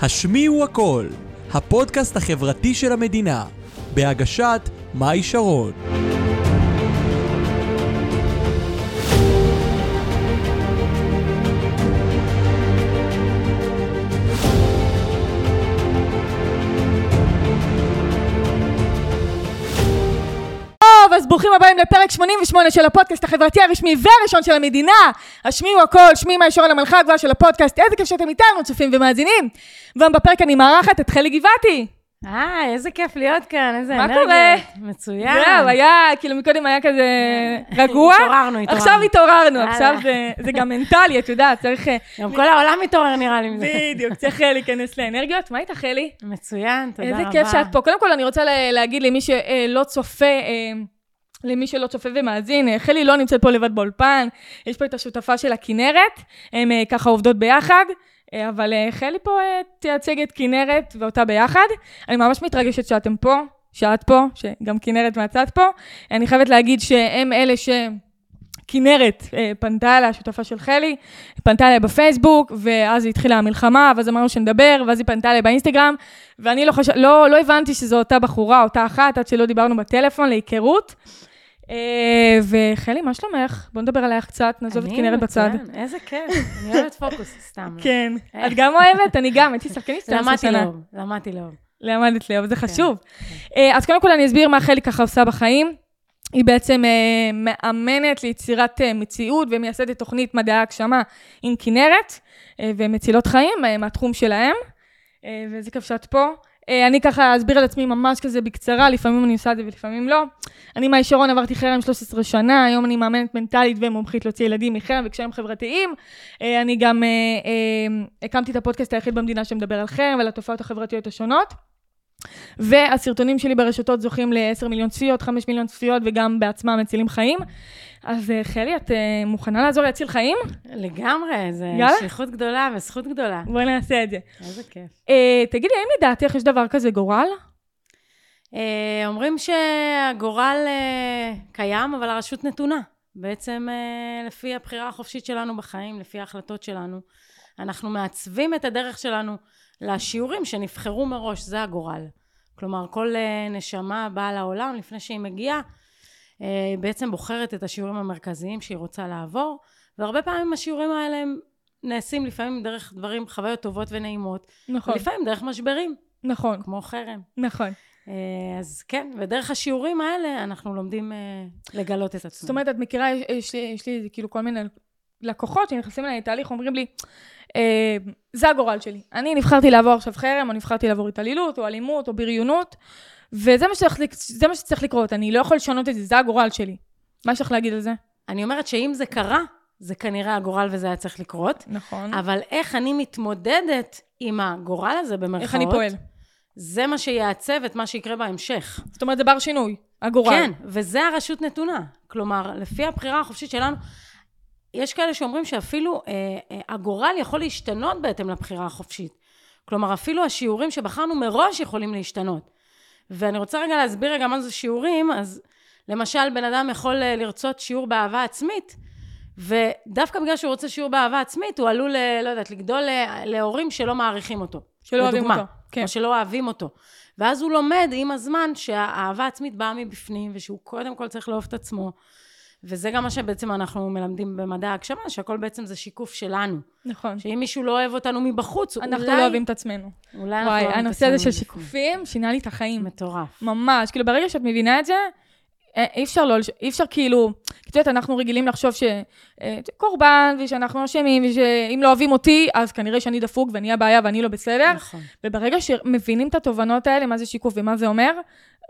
השמיעו הכל, הפודקאסט החברתי של המדינה, בהגשת מאי שרון. לפרק 88 של הפודקאסט החברתי הרשמי והראשון של המדינה. השמיעו הכל, שמי מאי שרון המלכה הגבוהה של הפודקאסט, איזה כיף שאתם איתנו, צופים ומאזינים. והיום בפרק אני מארחת את חלי גבעתי. אה, איזה כיף להיות כאן, איזה מה אנרגיות. קורה? מצוין. זהו, היה, כאילו מקודם היה כזה רגוע. התעוררנו, התעוררנו. עכשיו התעוררנו. עכשיו זה- גם מנטלי, את יודעת, צריך... אה, גם כל העולם מתעורר נראה לי מזה. בדיוק, צריך אה, להיכנס לאנרגיות. מה איתך, חלי? מצוין, תודה רבה. איזה כיף שאת פה. קודם כל, אני רוצה לה- להגיד למי שלא צופה, אה, למי שלא צופה ומאזין, אה, חלי לא נמצאת פה לבד באולפן, יש פה את השותפה של הכנרת, הם אה, ככה עובדות ביחד, אה, אבל חלי פה תייצג את כנרת ואותה ביחד. אני ממש מתרגשת שאתם פה, שאת פה, שגם כנרת מהצד פה. אני חייבת להגיד שהם אלה ש... כנרת פנתה אליה, השותפה של חלי, פנתה אליה בפייסבוק, ואז התחילה המלחמה, ואז אמרנו שנדבר, ואז היא פנתה אליה באינסטגרם, ואני לא, חש... לא, לא הבנתי שזו אותה בחורה, אותה אחת, עד שלא דיברנו בטלפון להיכרות. אה, וחלי, מה שלומך? בוא נדבר עלייך קצת, נעזוב את אני כנרת בצד. מצוין, איזה כיף, אני אוהבת פוקוס, סתם. כן. את גם אוהבת? אני גם, הייתי שחקנית 12 למדתי שנה. לאהוב, למדתי לאהוב. למדת אבל זה חשוב. אה, אז קודם כל אני אסביר מה חלי ככה עושה בחיים. היא בעצם אה, מאמנת ליצירת אה, מציאות ומייסדת תוכנית מדעי ההגשמה עם כנרת, אה, ומצילות חיים אה, מהתחום שלהם. אה, וזה כיף שאת פה. אה, אני ככה אסביר על עצמי ממש כזה בקצרה, לפעמים אני עושה את זה ולפעמים לא. אני מאי שרון, עברתי חרם 13 שנה, היום אני מאמנת מנטלית ומומחית להוציא ילדים מחרם וקשיים חברתיים. אה, אני גם אה, הקמתי את הפודקאסט היחיד במדינה שמדבר על חרם ועל התופעות החברתיות השונות. והסרטונים שלי ברשתות זוכים ל-10 מיליון צפיות, 5 מיליון צפיות, וגם בעצמם מצילים חיים. אז אה, חלי, את אה, מוכנה לעזור להציל חיים? לגמרי, יאללה. שליחות גדולה וזכות גדולה. בואי נעשה את זה. איזה כיף. אה, תגידי, האם לדעתך יש דבר כזה גורל? אומרים שהגורל קיים, אבל הרשות נתונה. בעצם לפי הבחירה החופשית שלנו בחיים, לפי ההחלטות שלנו, אנחנו מעצבים את הדרך שלנו לשיעורים שנבחרו מראש, זה הגורל. כלומר, כל נשמה באה לעולם לפני שהיא מגיעה, בעצם בוחרת את השיעורים המרכזיים שהיא רוצה לעבור, והרבה פעמים השיעורים האלה הם נעשים לפעמים דרך דברים, חוויות טובות ונעימות, נכון, ולפעמים דרך משברים, נכון, כמו חרם. נכון. אה, אז כן, ודרך השיעורים האלה אנחנו לומדים אה, לגלות את עצמנו. זאת אומרת, את מכירה, יש, יש, לי, יש לי כאילו כל מיני לקוחות שנכנסים אליי לתהליך, אומרים לי, אה, זה הגורל שלי. אני נבחרתי לעבור עכשיו חרם, או נבחרתי לעבור התעללות, או אלימות, או בריונות, וזה מה שצריך, מה שצריך לקרות, אני לא יכול לשנות את זה, זה הגורל שלי. מה יש לך להגיד על זה? אני אומרת שאם זה קרה, זה כנראה הגורל וזה היה צריך לקרות, נכון. אבל איך אני מתמודדת עם הגורל הזה במרכאות, איך אני פועל? זה מה שיעצב את מה שיקרה בהמשך. זאת אומרת, זה בר שינוי, הגורל. כן, וזה הרשות נתונה. כלומר, לפי הבחירה החופשית שלנו, יש כאלה שאומרים שאפילו אה, אה, הגורל יכול להשתנות בהתאם לבחירה החופשית. כלומר, אפילו השיעורים שבחרנו מראש יכולים להשתנות. ואני רוצה רגע להסביר רגע מה זה שיעורים, אז למשל, בן אדם יכול אה, לרצות שיעור באהבה עצמית, ודווקא בגלל שהוא רוצה שיעור באהבה עצמית, הוא עלול, אה, לא יודעת, לגדול אה, להורים שלא מעריכים אותו. שלא אוהבים. אותו. כן. או שלא אוהבים אותו. ואז הוא לומד עם הזמן שהאהבה העצמית באה מבפנים, ושהוא קודם כל צריך לאהוב את עצמו. וזה גם מה שבעצם אנחנו מלמדים במדע ההגשמה, שהכל בעצם זה שיקוף שלנו. נכון. שאם מישהו לא אוהב אותנו מבחוץ, אנחנו אולי... לא אוהבים את עצצמנו. אולי אנחנו לא וואי, אוהבים את הנושא הזה עצמנו של. שיקופים שינה לי את החיים. מטורף. ממש, כאילו ברגע שאת מבינה את זה, אה, אי אפשר לא, אי אפשר כאילו, את יודעת, אנחנו רגילים לחשוב שקורבן, ושאנחנו אשמים, ושאם לא אוהבים אותי, אז כנראה שאני דפוק ואני הבעיה ואני לא בסדר. נכון. וברגע שמבינים את התובנות האלה, מה זה שיקוף ומה זה אומר,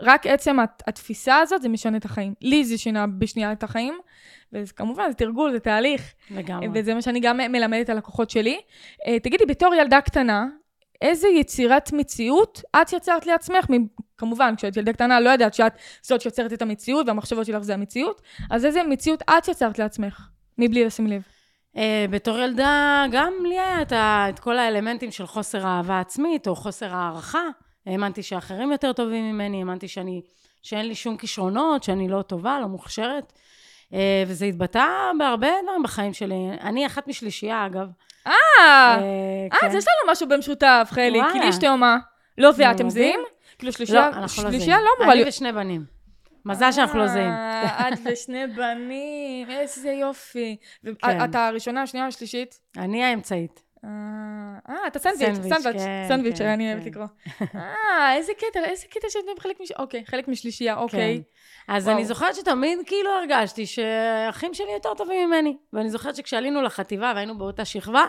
רק עצם הת- התפיסה הזאת, זה משנה את החיים. לי זה שינה בשנייה את החיים, וכמובן, זה תרגול, זה תהליך. לגמרי. וזה מה שאני גם מלמדת את הלקוחות שלי. אה, תגידי, בתור ילדה קטנה, איזה יצירת מציאות את יצרת לעצמך? כמובן, כשאת ילדה קטנה לא ידעת שאת זאת שיוצרת את המציאות, והמחשבות שלך זה המציאות, אז איזה מציאות את יצרת לעצמך, מבלי לשים לב? אה, בתור ילדה, גם לי היה את כל האלמנטים של חוסר אהבה עצמית, או חוסר הערכה. האמנתי שאחרים יותר טובים ממני, האמנתי שאני, שאין לי שום כישרונות, שאני לא טובה, לא מוכשרת. אה, וזה התבטא בהרבה דברים בחיים שלי. אני אחת משלישייה, אגב. אה, אה, אה, כן. אז יש לנו משהו במשותף, חלי. כי לי יש תאומה. לא ואת, אתם. זהים? כאילו לא, שלישייה, לא. שלישייה לא אמורה אני. ושני בנים. מזל שאנחנו לא זהים. את ושני בנים, איזה יופי. כן. ואתה הראשונה, השנייה, השלישית? אני האמצעית. אה, אה, אתה סנדוויץ', סנדוויץ', סנדוויץ', כן, כן, אני כן. אוהבת לקרוא. אה, איזה קטע, איזה קטע שאתם חלק מש... אוקיי, חלק משלישייה, אוקיי. כן. אז. אני זוכרת שתמיד כאילו הרגשתי שהאחים שלי יותר טובים ממני. ואני זוכרת שכשעלינו לחטיבה והיינו באותה שכבה,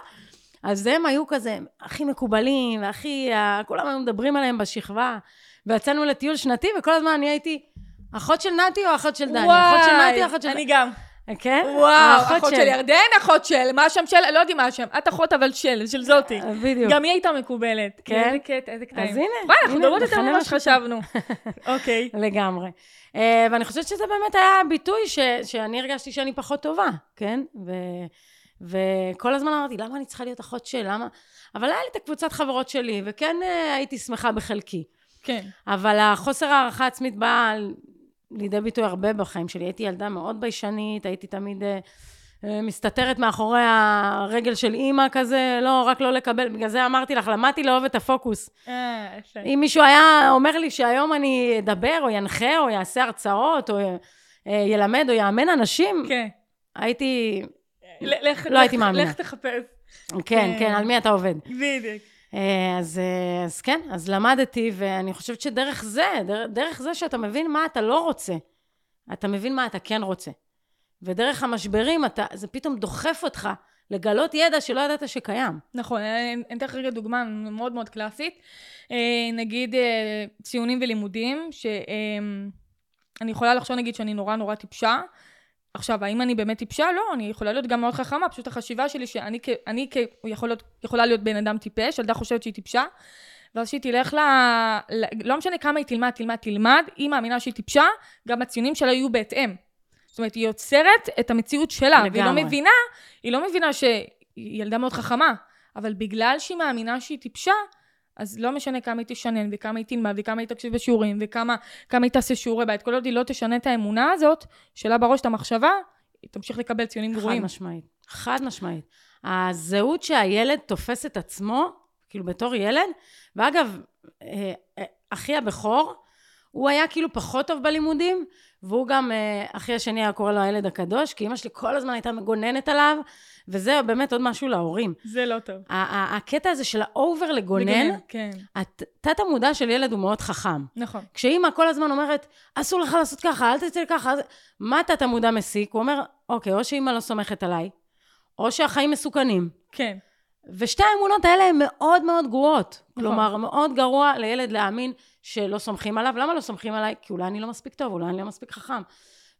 אז הם היו כזה הכי מקובלים, והכי... כולם היו מדברים עליהם בשכבה. ויצאנו לטיול שנתי, וכל הזמן אני הייתי אחות של נתי או אחות של דני? אחות של נתי או אחות של... אני גם. כן? וואו, אחות של ירדן, אחות של, מה השם של, לא יודעים מה השם. את אחות אבל של, של זאתי. בדיוק. גם היא הייתה מקובלת. כן? איזה קטע, איזה קטעים. אז הנה, וואי, אנחנו מדברות יותר ממה. שחשבנו. אוקיי. לגמרי. Uh, ואני חושבת שזה באמת היה ביטוי ש, שאני הרגשתי שאני פחות טובה, כן? ו, וכל הזמן אמרתי, למה אני צריכה להיות אחות של? למה? אבל היה לי את הקבוצת חברות שלי, וכן uh, הייתי שמחה בחלקי. כן. אבל החוסר הערכה עצמית בא לידי ביטוי הרבה בחיים שלי. הייתי ילדה מאוד ביישנית, הייתי תמיד uh, uh, מסתתרת מאחורי הרגל של אימא כזה, לא, רק לא לקבל. בגלל זה אמרתי לך, למדתי לאהוב את הפוקוס. אה. אם מישהו היה אומר לי שהיום אני אדבר, או ינחה, או יעשה הרצאות, או אה, ילמד, או יאמן אנשים, כן. הייתי... לא הייתי מאמינה. לך תחפש. כן, כן. כן, על מי אתה עובד. בדיוק. אה, אז, אה, אז כן, אז למדתי, ואני חושבת שדרך זה, דרך, דרך זה שאתה מבין מה אתה לא רוצה, אתה מבין מה אתה כן רוצה. ודרך המשברים, אתה, זה פתאום דוחף אותך לגלות ידע שלא ידעת שקיים. נכון, אני אתן לך רגע דוגמה מאוד מאוד קלאסית. אה, נגיד ציונים ולימודים, שאני יכולה לחשוב נגיד שאני נורא נורא טיפשה. עכשיו, האם אני באמת טיפשה? לא, אני יכולה להיות גם מאוד חכמה, פשוט החשיבה שלי שאני כ... אני כ... יכול להיות, יכולה להיות בן אדם טיפש, ילדה חושבת שהיא טיפשה, ואז שהיא תלך ל... ל... לא משנה כמה היא תלמד, תלמד, תלמד, היא מאמינה שהיא טיפשה, גם הציונים שלה יהיו בהתאם. זאת אומרת, היא יוצרת את המציאות שלה, והיא לא לגמרי. מבינה, היא לא מבינה שהיא ילדה מאוד חכמה, אבל בגלל שהיא מאמינה שהיא טיפשה, אז לא משנה כמה היא תשנן, וכמה היא תלמד, וכמה היא תקשיב בשיעורים, וכמה כמה היא תעשה שיעורי בית, כל עוד היא לא תשנה את האמונה הזאת, שלה בראש את המחשבה, היא תמשיך לקבל ציונים חד גרועים. משמעית. חד משמעית. הזהות שהילד תופס את עצמו, כאילו בתור ילד, ואגב, אה, אה, אחי הבכור, הוא היה כאילו פחות טוב בלימודים, והוא גם, אה, אחי השני היה קורא לו הילד הקדוש, כי אמא שלי כל הזמן הייתה מגוננת עליו, וזה באמת עוד משהו להורים. זה לא טוב. הקטע הזה של ה over לגונן, כן, התת המודע של ילד הוא מאוד חכם. נכון. כשאימא כל הזמן אומרת, אסור לך לעשות ככה, אל תצא ככה, אז... מה תת המודע מסיק? הוא אומר, אוקיי, או שאימא לא סומכת עליי, או שהחיים מסוכנים. כן, ושתי האמונות האלה הן מאוד מאוד גרועות. נכון. כלומר, מאוד גרוע לילד להאמין שלא סומכים עליו. למה לא סומכים עליי? כי אולי אני לא מספיק טוב, אולי אני לא מספיק חכם,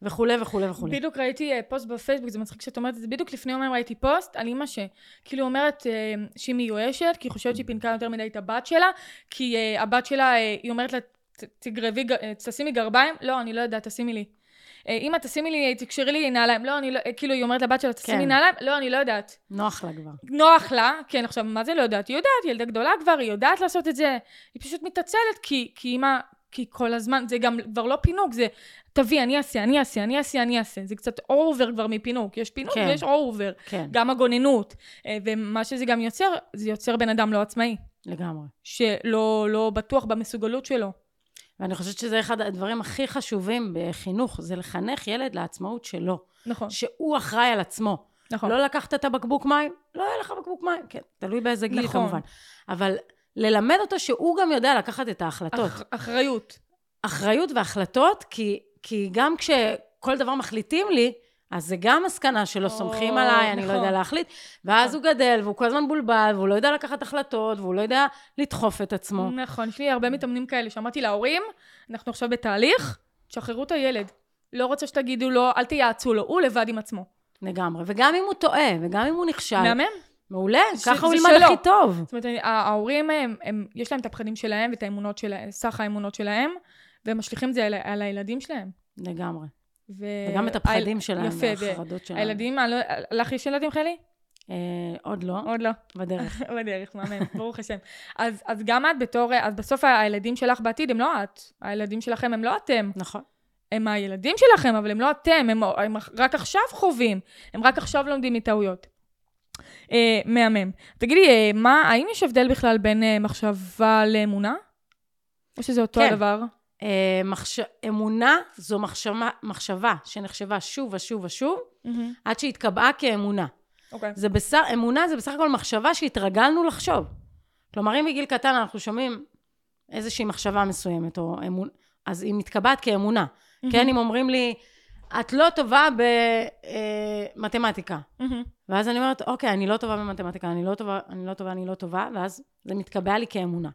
וכולי וכולי וכולי. בדיוק ראיתי אה, פוסט בפייסבוק, זה מצחיק שאת אומרת את זה, בדיוק לפני יומיים ראיתי פוסט על אימא שכאילו אומרת אה, שהיא מיואשת, כי היא חושבת שהיא פינקה יותר מדי את הבת שלה, כי אה, הבת שלה, היא אומרת לה, "ת- תגרבי, תשימי גרביים, לא, אני לא יודעת, תשימי לי. אה, אמא, תשימי לי, תקשרי לי נעליים, לא, אני לא, אה, כאילו היא אומרת לבת שלה, תשימי כן. נעליים, לא, אני לא יודעת. נוח לה כבר. נוח לה, כן, עכשיו, מה זה לא יודעת? היא יודעת, ילדה גדולה כבר, היא יודעת לעשות את זה. היא פשוט מתעצלת, כי, כי אימא, כי כל הזמן, זה גם כבר לא פינוק, זה תביא, אני אעשה, אני אעשה, אני אעשה, אני אעשה. זה קצת over כבר מפינוק. יש פינוק כן. ויש over. כן, גם הגוננות. אה, ומה שזה גם יוצר, זה יוצר בן אדם לא עצמאי, לגמרי. שלא לא בטוח במסוגלות שלו. ואני חושבת שזה אחד הדברים הכי חשובים בחינוך, זה לחנך ילד לעצמאות שלו. נכון, שהוא אחראי על עצמו. נכון. לא לקחת את הבקבוק מים, לא יהיה לך בקבוק מים. כן, תלוי באיזה גיל נכון. כמובן. אבל ללמד אותו שהוא גם יודע לקחת את ההחלטות. אח, אחריות. אחריות והחלטות, כי, כי גם כשכל דבר מחליטים לי, אז זה גם מסקנה שלא או, סומכים עליי, אני לא נכון. יודע להחליט. ואז הוא גדל, והוא כל הזמן מבולבל, והוא לא יודע לקחת החלטות, והוא לא יודע לדחוף את עצמו. נכון, יש לי הרבה מתאמנים כאלה שאמרתי להורים, אנחנו עכשיו בתהליך, תשחררו את הילד. לא רוצה שתגידו לו, אל תייעצו לו, הוא לבד עם עצמו. לגמרי. וגם אם הוא טועה, וגם אם הוא נכשל, מהמם? מעולה, ש- ככה הוא ילמד. הכי טוב. זאת אומרת, ההורים, הם, הם, יש להם את הפחדים שלהם ואת האמונות שלהם, סך האמונות שלהם, והם משליכים את זה על, על הילדים שלהם. לגמרי. ו... וגם את הפחדים היל- שלהם, יפה, והחרדות שלהם. הילדים, אני לא- לך יש ילדים, חלי? אה, עוד לא, עוד לא. בדרך. בדרך, מאמן, ברוך השם. אז, אז גם את בתור, אז בסוף הילדים שלך בעתיד הם לא את. הילדים שלכם הם לא אתם. נכון. הם הילדים שלכם, אבל הם לא אתם, הם, הם רק עכשיו חווים, הם רק עכשיו לומדים מטעויות. אה, מהמם. תגידי, אה, מה, האם יש הבדל בכלל בין אה, מחשבה לאמונה? או שזה אותו כן. הדבר? אה, מחש... אמונה זו מחשבה, מחשבה שנחשבה שוב ושוב ושוב, עד שהתקבעה כאמונה. אוקיי. זה בסך, אמונה זה בסך הכל מחשבה שהתרגלנו לחשוב. כלומר, אם בגיל קטן אנחנו שומעים איזושהי מחשבה מסוימת, או אמון, אז היא מתקבעת כאמונה. כן, אם אומרים לי, את לא טובה במתמטיקה. ואז אני אומרת, אוקיי, אני לא טובה במתמטיקה, אני לא טובה, אני לא טובה, אני לא טובה, ואז זה מתקבע לי כאמונה.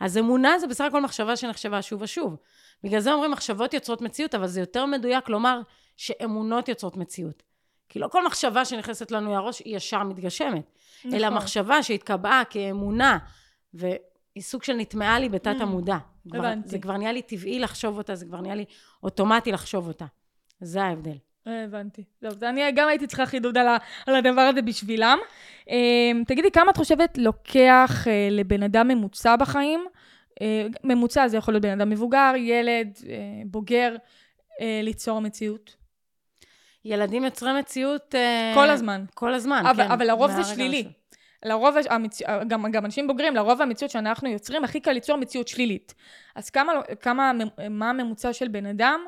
אז אמונה זה בסך הכל מחשבה שנחשבה שוב ושוב. בגלל זה אומרים מחשבות יוצרות מציאות, אבל זה יותר מדויק לומר שאמונות יוצרות מציאות. כי לא כל מחשבה שנכנסת לנו לראש היא ישר מתגשמת, נכון. אלא מחשבה שהתקבעה כאמונה, והיא סוג של נטמעה לי בתת המודע. כבר, הבנתי. זה כבר נהיה לי טבעי לחשוב אותה, זה כבר נהיה לי אוטומטי לחשוב אותה. זה ההבדל. אה, הבנתי. טוב, אני גם הייתי צריכה חידוד על, ה, על הדבר הזה בשבילם. אה, תגידי, כמה את חושבת לוקח אה, לבן אדם ממוצע בחיים? ממוצע זה יכול להיות בן אדם מבוגר, ילד, בוגר, ליצור מציאות? ילדים יוצרי מציאות... כל הזמן. כל הזמן, אבל, כן. אבל לרוב זה שלילי. הראשון. לרוב, המצ... גם, גם אנשים בוגרים, לרוב המציאות שאנחנו יוצרים, הכי קל ליצור מציאות שלילית. אז כמה, כמה, מה הממוצע של בן אדם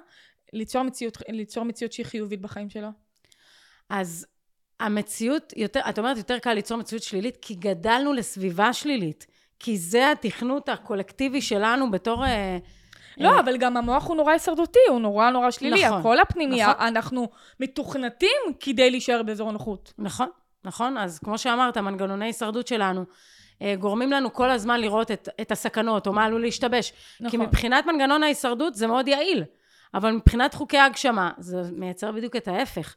ליצור מציאות, ליצור מציאות שהיא חיובית בחיים שלו? אז המציאות, יותר, את אומרת, יותר קל ליצור מציאות שלילית, כי גדלנו לסביבה שלילית. כי זה התכנות הקולקטיבי שלנו בתור... אה, לא, אה, אבל גם המוח הוא נורא הישרדותי, הוא נורא נורא שלילי. נכון, הכל הפנימי, נכון. אנחנו מתוכנתים כדי להישאר באזור נוחות. נכון, נכון. אז כמו שאמרת, מנגנוני הישרדות שלנו אה, גורמים לנו כל הזמן לראות את, את הסכנות, או מה עלול להשתבש. נכון. כי מבחינת מנגנון ההישרדות זה מאוד יעיל, אבל מבחינת חוקי ההגשמה, זה מייצר בדיוק את ההפך.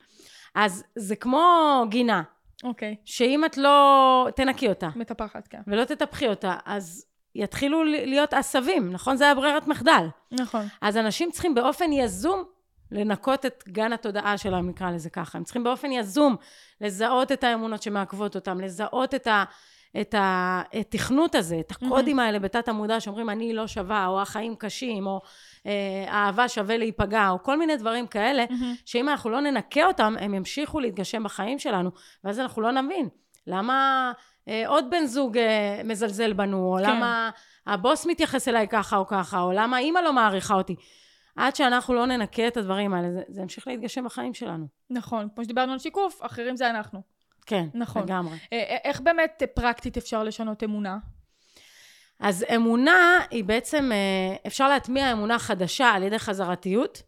אז זה כמו גינה, אוקיי, שאם את לא תנקי אותה, מטפחת, כן. ולא תטפחי אותה, אז יתחילו להיות עשבים, נכון? זה היה ברירת מחדל. נכון. אז אנשים צריכים באופן יזום לנקות את גן התודעה שלהם, נקרא לזה ככה. הם צריכים באופן יזום לזהות את האמונות שמעכבות אותם, לזהות את, ה, את התכנות הזה, את הקודים האלה בתת המודע שאומרים אני לא שווה, או החיים קשים, או אהבה שווה להיפגע, או כל מיני דברים כאלה, שאם אנחנו לא ננקה אותם, הם ימשיכו להתגשם בחיים שלנו, ואז אנחנו לא נבין. למה אה, עוד בן זוג אה, מזלזל בנו, או כן. למה הבוס מתייחס אליי ככה או ככה, או למה אימא לא מעריכה אותי. עד שאנחנו לא ננקה את הדברים האלה, זה, זה ימשיך להתגשם בחיים שלנו. נכון. כמו שדיברנו על שיקוף, אחרים זה אנחנו. כן, נכון. לגמרי. אה, אה, איך באמת אה, פרקטית אפשר לשנות אמונה? אז אמונה היא בעצם, אה, אפשר להטמיע אמונה חדשה על ידי חזרתיות,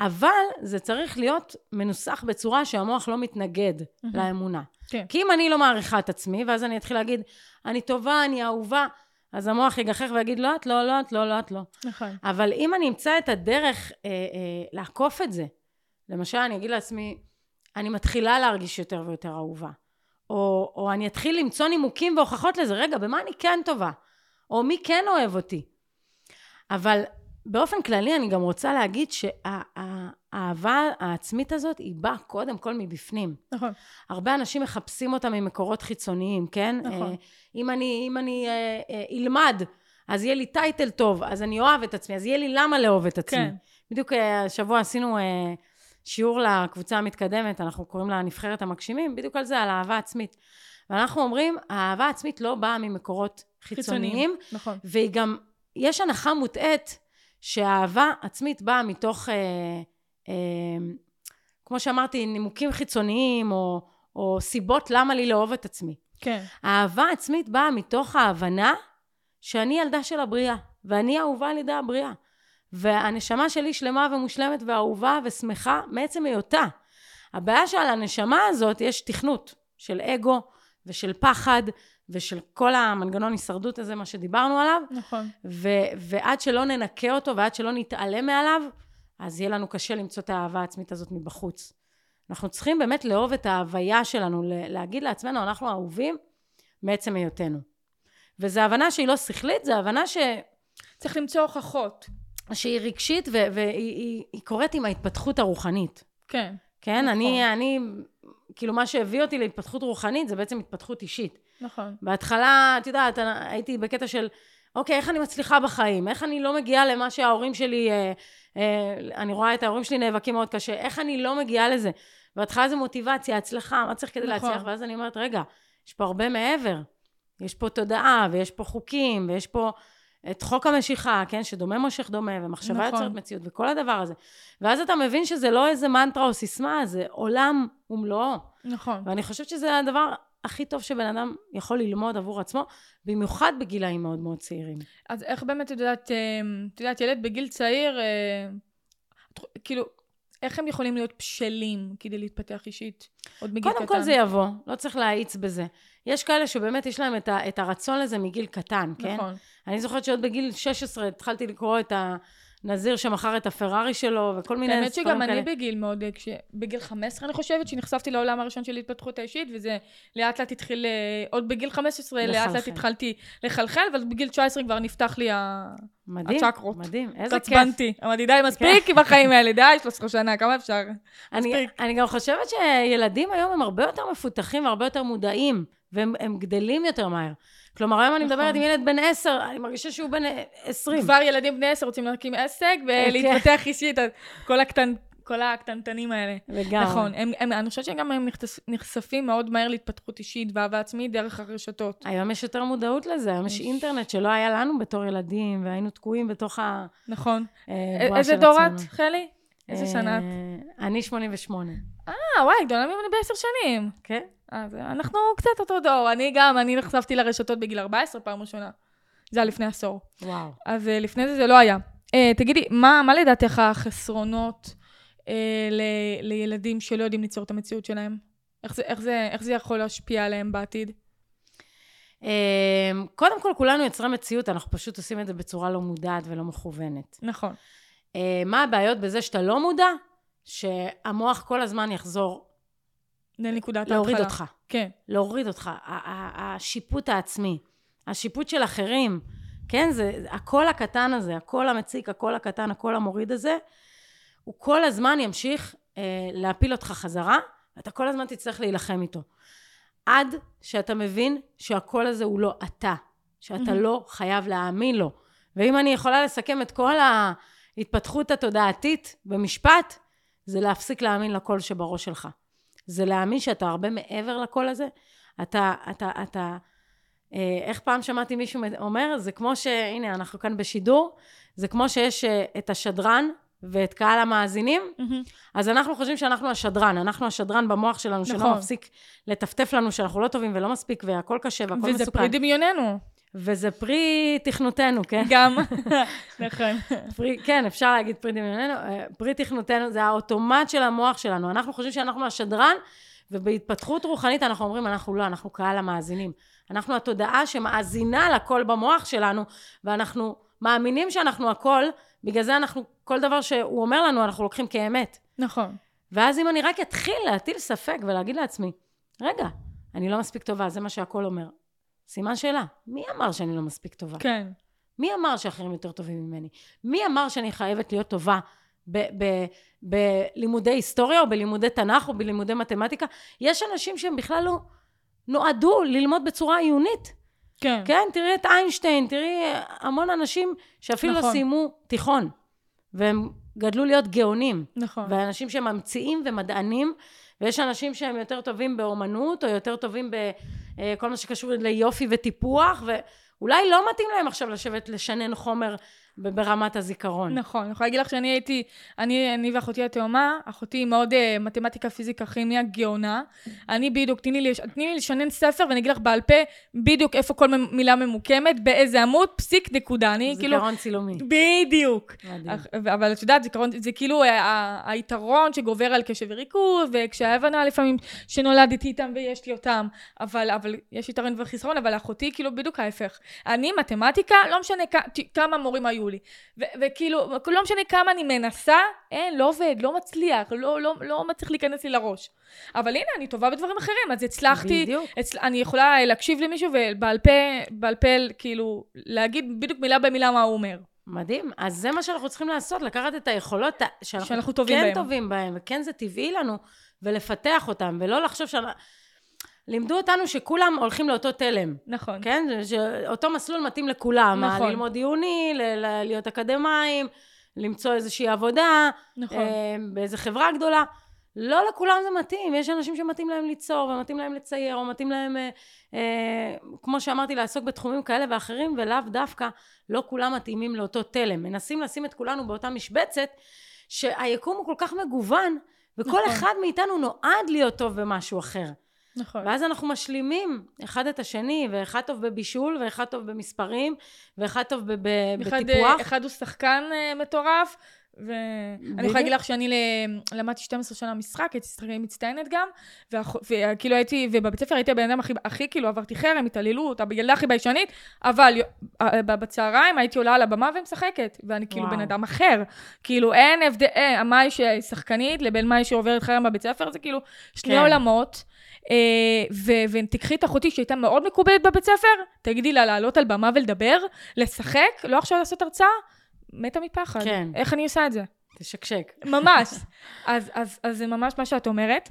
אבל זה צריך להיות מנוסח בצורה שהמוח לא מתנגד לאמונה. כן. כי אם אני לא מעריכה את עצמי, ואז אני אתחיל להגיד, אני טובה, אני אהובה, אז המוח יגחך ויגיד, לא, את לא, לא, את לא, לא, את לא. נכון. אבל אם אני אמצא את הדרך אה, אה, לעקוף את זה, למשל, אני אגיד לעצמי, אני מתחילה להרגיש יותר ויותר אהובה. או, או אני אתחיל למצוא נימוקים והוכחות לזה, רגע, במה אני כן טובה? או מי כן אוהב אותי? אבל באופן כללי אני גם רוצה להגיד שהאהבה העצמית הזאת היא באה קודם כל מבפנים. נכון. הרבה אנשים מחפשים אותה ממקורות חיצוניים, כן? נכון. אה, אם אני, אם אני אה, אה, אלמד, אז יהיה לי טייטל טוב, אז אני אוהב את עצמי, אז יהיה לי למה לאהוב את עצמי. כן. בדיוק השבוע עשינו שיעור לקבוצה המתקדמת, אנחנו קוראים לה נבחרת המגשימים, בדיוק על זה, על אהבה עצמית. ואנחנו אומרים, האהבה העצמית לא באה ממקורות חיצוניים, נכון. והיא גם, יש הנחה מוטעית שהאהבה עצמית באה מתוך, אה, אה, כמו שאמרתי, נימוקים חיצוניים, או, או סיבות למה לי לאהוב את עצמי. כן. האהבה עצמית באה מתוך ההבנה שאני ילדה של הבריאה, ואני אהובה על ידי הבריאה. והנשמה שלי שלמה ומושלמת ואהובה ושמחה מעצם היותה. הבעיה שעל הנשמה הזאת יש תכנות של אגו ושל פחד ושל כל המנגנון הישרדות הזה, מה שדיברנו עליו, נכון. ו- ועד שלא ננקה אותו ועד שלא נתעלם מעליו, אז יהיה לנו קשה למצוא את האהבה העצמית הזאת מבחוץ. אנחנו צריכים באמת לאהוב את ההוויה שלנו, להגיד לעצמנו, אנחנו אהובים מעצם היותנו. וזו הבנה שהיא לא שכלית, זו הבנה ש... צריך למצוא הוכחות. שהיא רגשית ו- והיא היא, היא קורית עם ההתפתחות הרוחנית. כן. כן? נכון. אני, אני, כאילו מה שהביא אותי להתפתחות רוחנית זה בעצם התפתחות אישית. נכון. בהתחלה, את יודעת, הייתי בקטע של, אוקיי, איך אני מצליחה בחיים? איך אני לא מגיעה למה שההורים שלי, אה, אה, אני רואה את ההורים שלי נאבקים מאוד קשה, איך אני לא מגיעה לזה? בהתחלה זה מוטיבציה, הצלחה, מה צריך כדי נכון. להצליח? ואז אני אומרת, רגע, יש פה הרבה מעבר. יש פה תודעה, ויש פה חוקים, ויש פה את חוק המשיכה, כן? שדומה מושך דומה, ומחשבה נכון. יוצרת מציאות, וכל הדבר הזה. ואז אתה מבין שזה לא איזה מנטרה או סיסמה, זה עולם ומלואו. נכון. ואני חושבת שזה הדבר הכי טוב שבן אדם יכול ללמוד עבור עצמו, במיוחד בגילאים מאוד מאוד צעירים. אז איך באמת, את יודעת, אה, את יודעת, ילד בגיל צעיר, אה, כאילו, איך הם יכולים להיות בשלים כדי להתפתח אישית עוד בגיל קטן? קודם כל זה יבוא, לא צריך להאיץ בזה. יש כאלה שבאמת יש להם את, ה, את הרצון לזה מגיל קטן, כן? נכון. אני זוכרת שעוד בגיל 16 התחלתי לקרוא את הנזיר שמכר את הפרארי שלו, וכל מיני האמת ספרים שגם כאלה. אני בגיל מאוד, כש... בגיל 15 אני חושבת, שנחשפתי לעולם הראשון של התפתחות האישית, וזה לאט לאט התחיל, אה, עוד בגיל 15 לאט לאט לחלחל. התחלתי לחלחל, אבל בגיל 19 כבר נפתח לי ה- מדהים, הצ'קרות. מדהים, איזה כיף. עצבנתי. אמרתי, די, מספיק עם החיים האלה, די, 13 שנה, כמה אפשר? אני, מספיק. אני גם חושבת שילדים היום הם הרבה יותר מפותחים והרבה יותר מודעים, והם הם גדלים יותר מהר. כלומר, היום אני נכון. מדברת עם ילד בן 10, אני מרגישה שהוא בן 20. כבר ילדים בני 10 רוצים להקים עסק ולהתפתח אישית, אז כל הקטן... כל הקטנטנים האלה. לגמרי. נכון, הם, הם, אני חושבת שגם הם נחשפ- נחשפים מאוד מהר להתפתחות אישית ואהבה עצמית דרך הרשתות. היום יש יותר מודעות לזה, היום יש. אינטרנט שלא היה לנו בתור ילדים, והיינו תקועים בתוך ה... נכון. אה, איזה דור. את, חלי? איזה שנה את? אה, אני 88. אה, וואי, גדולה ממני בעשר שנים. כן? אז אנחנו קצת אותו דור. אני גם, אני נחשפתי לרשתות בגיל 14 פעם ראשונה. זה היה לפני עשור. וואו. אז אה, לפני זה זה לא היה. אה, תגידי, מה, מה לדעתך החסרונות אה, ל, לילדים שלא יודעים ליצור את המציאות שלהם? איך זה, איך, זה, איך זה יכול להשפיע עליהם בעתיד? אה, קודם כל, כולנו יוצרי מציאות, אנחנו פשוט עושים את זה בצורה לא מודעת ולא מכוונת. נכון. אה, מה הבעיות בזה שאתה לא מודע? שהמוח כל הזמן יחזור לנקודת ההתחלה. להוריד אותך. כן. להוריד אותך. ה- ה- השיפוט העצמי, השיפוט של אחרים, כן? זה הקול הקטן הזה, הקול המציק, הקול הקטן, הקול המוריד הזה, הוא כל הזמן ימשיך אה, להפיל אותך חזרה, ואתה כל הזמן תצטרך להילחם איתו. עד שאתה מבין שהקול הזה הוא לא אתה, שאתה מהמם. לא חייב להאמין לו. ואם אני יכולה לסכם את כל ההתפתחות התודעתית במשפט, זה להפסיק להאמין לקול שבראש שלך. זה להאמין שאתה הרבה מעבר לקול הזה. אתה, אתה, אתה, אה, איך פעם שמעתי מישהו אומר, זה כמו ש... הנה, אנחנו כאן בשידור, זה כמו שיש אה, את השדרן ואת קהל המאזינים, מהמם. אז אנחנו חושבים שאנחנו השדרן, אנחנו השדרן במוח שלנו, שלא נכון. מפסיק לטפטף לנו שאנחנו לא טובים ולא מספיק, והכל קשה והכל מסוכן. וזה פרי דמיוננו. וזה פרי תכנותנו, כן? גם. נכון. פרי, כן, אפשר להגיד פרי דמיוננו, אה, פרי תכנותנו, זה האוטומט של המוח שלנו. אנחנו חושבים שאנחנו השדרן, ובהתפתחות רוחנית אנחנו אומרים, אנחנו לא, אנחנו קהל המאזינים. אנחנו התודעה שמאזינה לקול במוח שלנו, ואנחנו מאמינים שאנחנו הכל, בגלל זה אנחנו, כל דבר שהוא אומר לנו, אנחנו לוקחים כאמת. נכון. ואז אם אני רק אתחיל להטיל ספק ולהגיד לעצמי, רגע, אני לא מספיק טובה, זה מה שהכל אומר. סימן שאלה, מי אמר שאני לא מספיק טובה? כן. מי אמר שאחרים יותר טובים ממני? מי אמר שאני חייבת להיות טובה ב- ב- בלימודי היסטוריה או בלימודי תנ"ך או בלימודי מתמטיקה? יש אנשים שהם בכלל לא נועדו ללמוד בצורה עיונית. כן. כן, תראי את איינשטיין, תראי המון אנשים שאפילו לא נכון. סיימו תיכון, והם גדלו להיות גאונים. נכון. ואנשים שממציאים ומדענים, ויש אנשים שהם יותר טובים באומנות, או יותר טובים בכל מה שקשור ליופי וטיפוח, ואולי לא מתאים להם עכשיו לשבת לשנן חומר ברמת הזיכרון. נכון, אני יכולה להגיד לך שאני הייתי, אני, אני ואחותי התאומה, אחותי מאוד uh, מתמטיקה, פיזיקה, כימיה, גאונה. אני בדיוק, תני לי, תני לי לשנן ספר ואני אגיד לך בעל פה בדיוק איפה כל מילה ממוקמת, באיזה עמוד, פסיק, נקודה. אני כאילו... זיכרון צילומי. בדיוק. אך- אבל את יודעת, זיכרון, זה כאילו ה- ה- היתרון שגובר על קשב וריכוז, וקשיי הבנה לפעמים שנולדתי איתם ויש לי אותם, אבל, אבל יש יתרון וחיסרון, אבל אחותי כאילו בדיוק ההפך. אני, מתמטיקה, לא משנה כ- כמה מורים היו לי. ו- וכאילו, לא משנה כמה אני מנסה, אין, לא עובד, לא מצליח, לא, לא, לא מצליח להיכנס לי לראש. אבל הנה, אני טובה בדברים אחרים, אז הצלחתי, בדיוק. אצל, אני יכולה להקשיב למישהו ובעל פה, בעל פה, כאילו, להגיד בדיוק מילה במילה מה הוא אומר. מדהים. אז זה מה שאנחנו צריכים לעשות, לקחת את היכולות שאנחנו, שאנחנו טובים כן בהן. טובים בהן, וכן זה טבעי לנו, ולפתח אותן, ולא לחשוב שאנחנו... לימדו אותנו שכולם הולכים לאותו תלם. נכון. כן? שאותו מסלול מתאים לכולם. נכון. ללמוד עיוני, ל- ל- להיות אקדמאים, למצוא איזושהי עבודה, נכון. אה, באיזה חברה גדולה. לא לכולם זה מתאים, יש אנשים שמתאים להם ליצור, ומתאים להם לצייר, או מתאים להם, אה, אה, כמו שאמרתי, לעסוק בתחומים כאלה ואחרים, ולאו דווקא, לא כולם מתאימים לאותו תלם. מנסים לשים את כולנו באותה משבצת, שהיקום הוא כל כך מגוון, וכל נכון. אחד מאיתנו נועד להיות טוב במשהו אחר. נכון. ואז אנחנו משלימים אחד את השני, ואחד טוב בבישול, ואחד טוב במספרים, ואחד טוב ב- ב- אחד, בטיפוח. אה, אחד הוא שחקן אה, מטורף, ואני. יכולה להגיד לך שאני למדתי 12 שנה משחק, הייתי שחקנית מצטיינת גם, וכאילו הייתי, ובבית ספר הייתי הבן אדם הכי, הכי כאילו עברתי חרם, התעללות, הילדה הכי ביישנית, אבל אה, בצהריים הייתי עולה על הבמה ומשחקת, ואני כאילו וואו. בן אדם אחר. כאילו אין הבדל, אה, מאי שהיא שחקנית לבין מאי שעוברת חרם בבית ספר, זה כאילו שני כן. עולמות. אה, ותקחי את אחותי שהייתה מאוד מקובלת בבית ספר, תגידי לה לעלות על במה ולדבר, לשחק, לא עכשיו לעשות הרצאה, מתה מפחד. כן. איך אני עושה את זה? תשקשק. ממש. אז, אז, אז זה ממש מה שאת אומרת.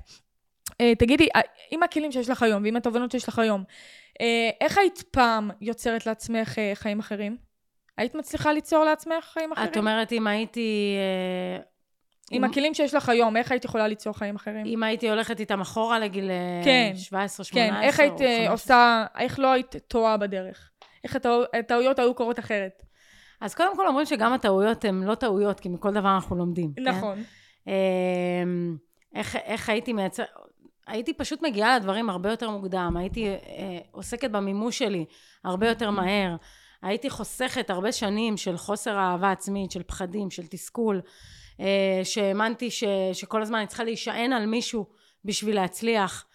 אה, תגידי, אה, עם הכלים שיש לך היום ועם התובנות שיש לך היום, איך היית פעם יוצרת לעצמך חיים אחרים? היית מצליחה ליצור לעצמך חיים אחרים? את אומרת, אם הייתי... אה, עם הכלים שיש לך היום, איך היית יכולה ליצור חיים אחרים? אם הייתי הולכת איתם אחורה לגיל אה, כן. 17, 18, כן, איך היית אה, 15. עושה, איך לא היית טועה בדרך? איך הטעו- הטעויות היו קורות אחרת? אז קודם כל אומרים שגם הטעויות הן לא טעויות, כי מכל דבר אנחנו לומדים. כן? נכון. אמ, איך, איך הייתי מייצר... הייתי פשוט מגיעה לדברים הרבה יותר מוקדם, הייתי אה, עוסקת במימוש שלי הרבה יותר מהר, הייתי חוסכת הרבה שנים של חוסר אהבה עצמית, של פחדים, של תסכול, אה, שהאמנתי ש, שכל הזמן אני צריכה להישען על מישהו בשביל להצליח,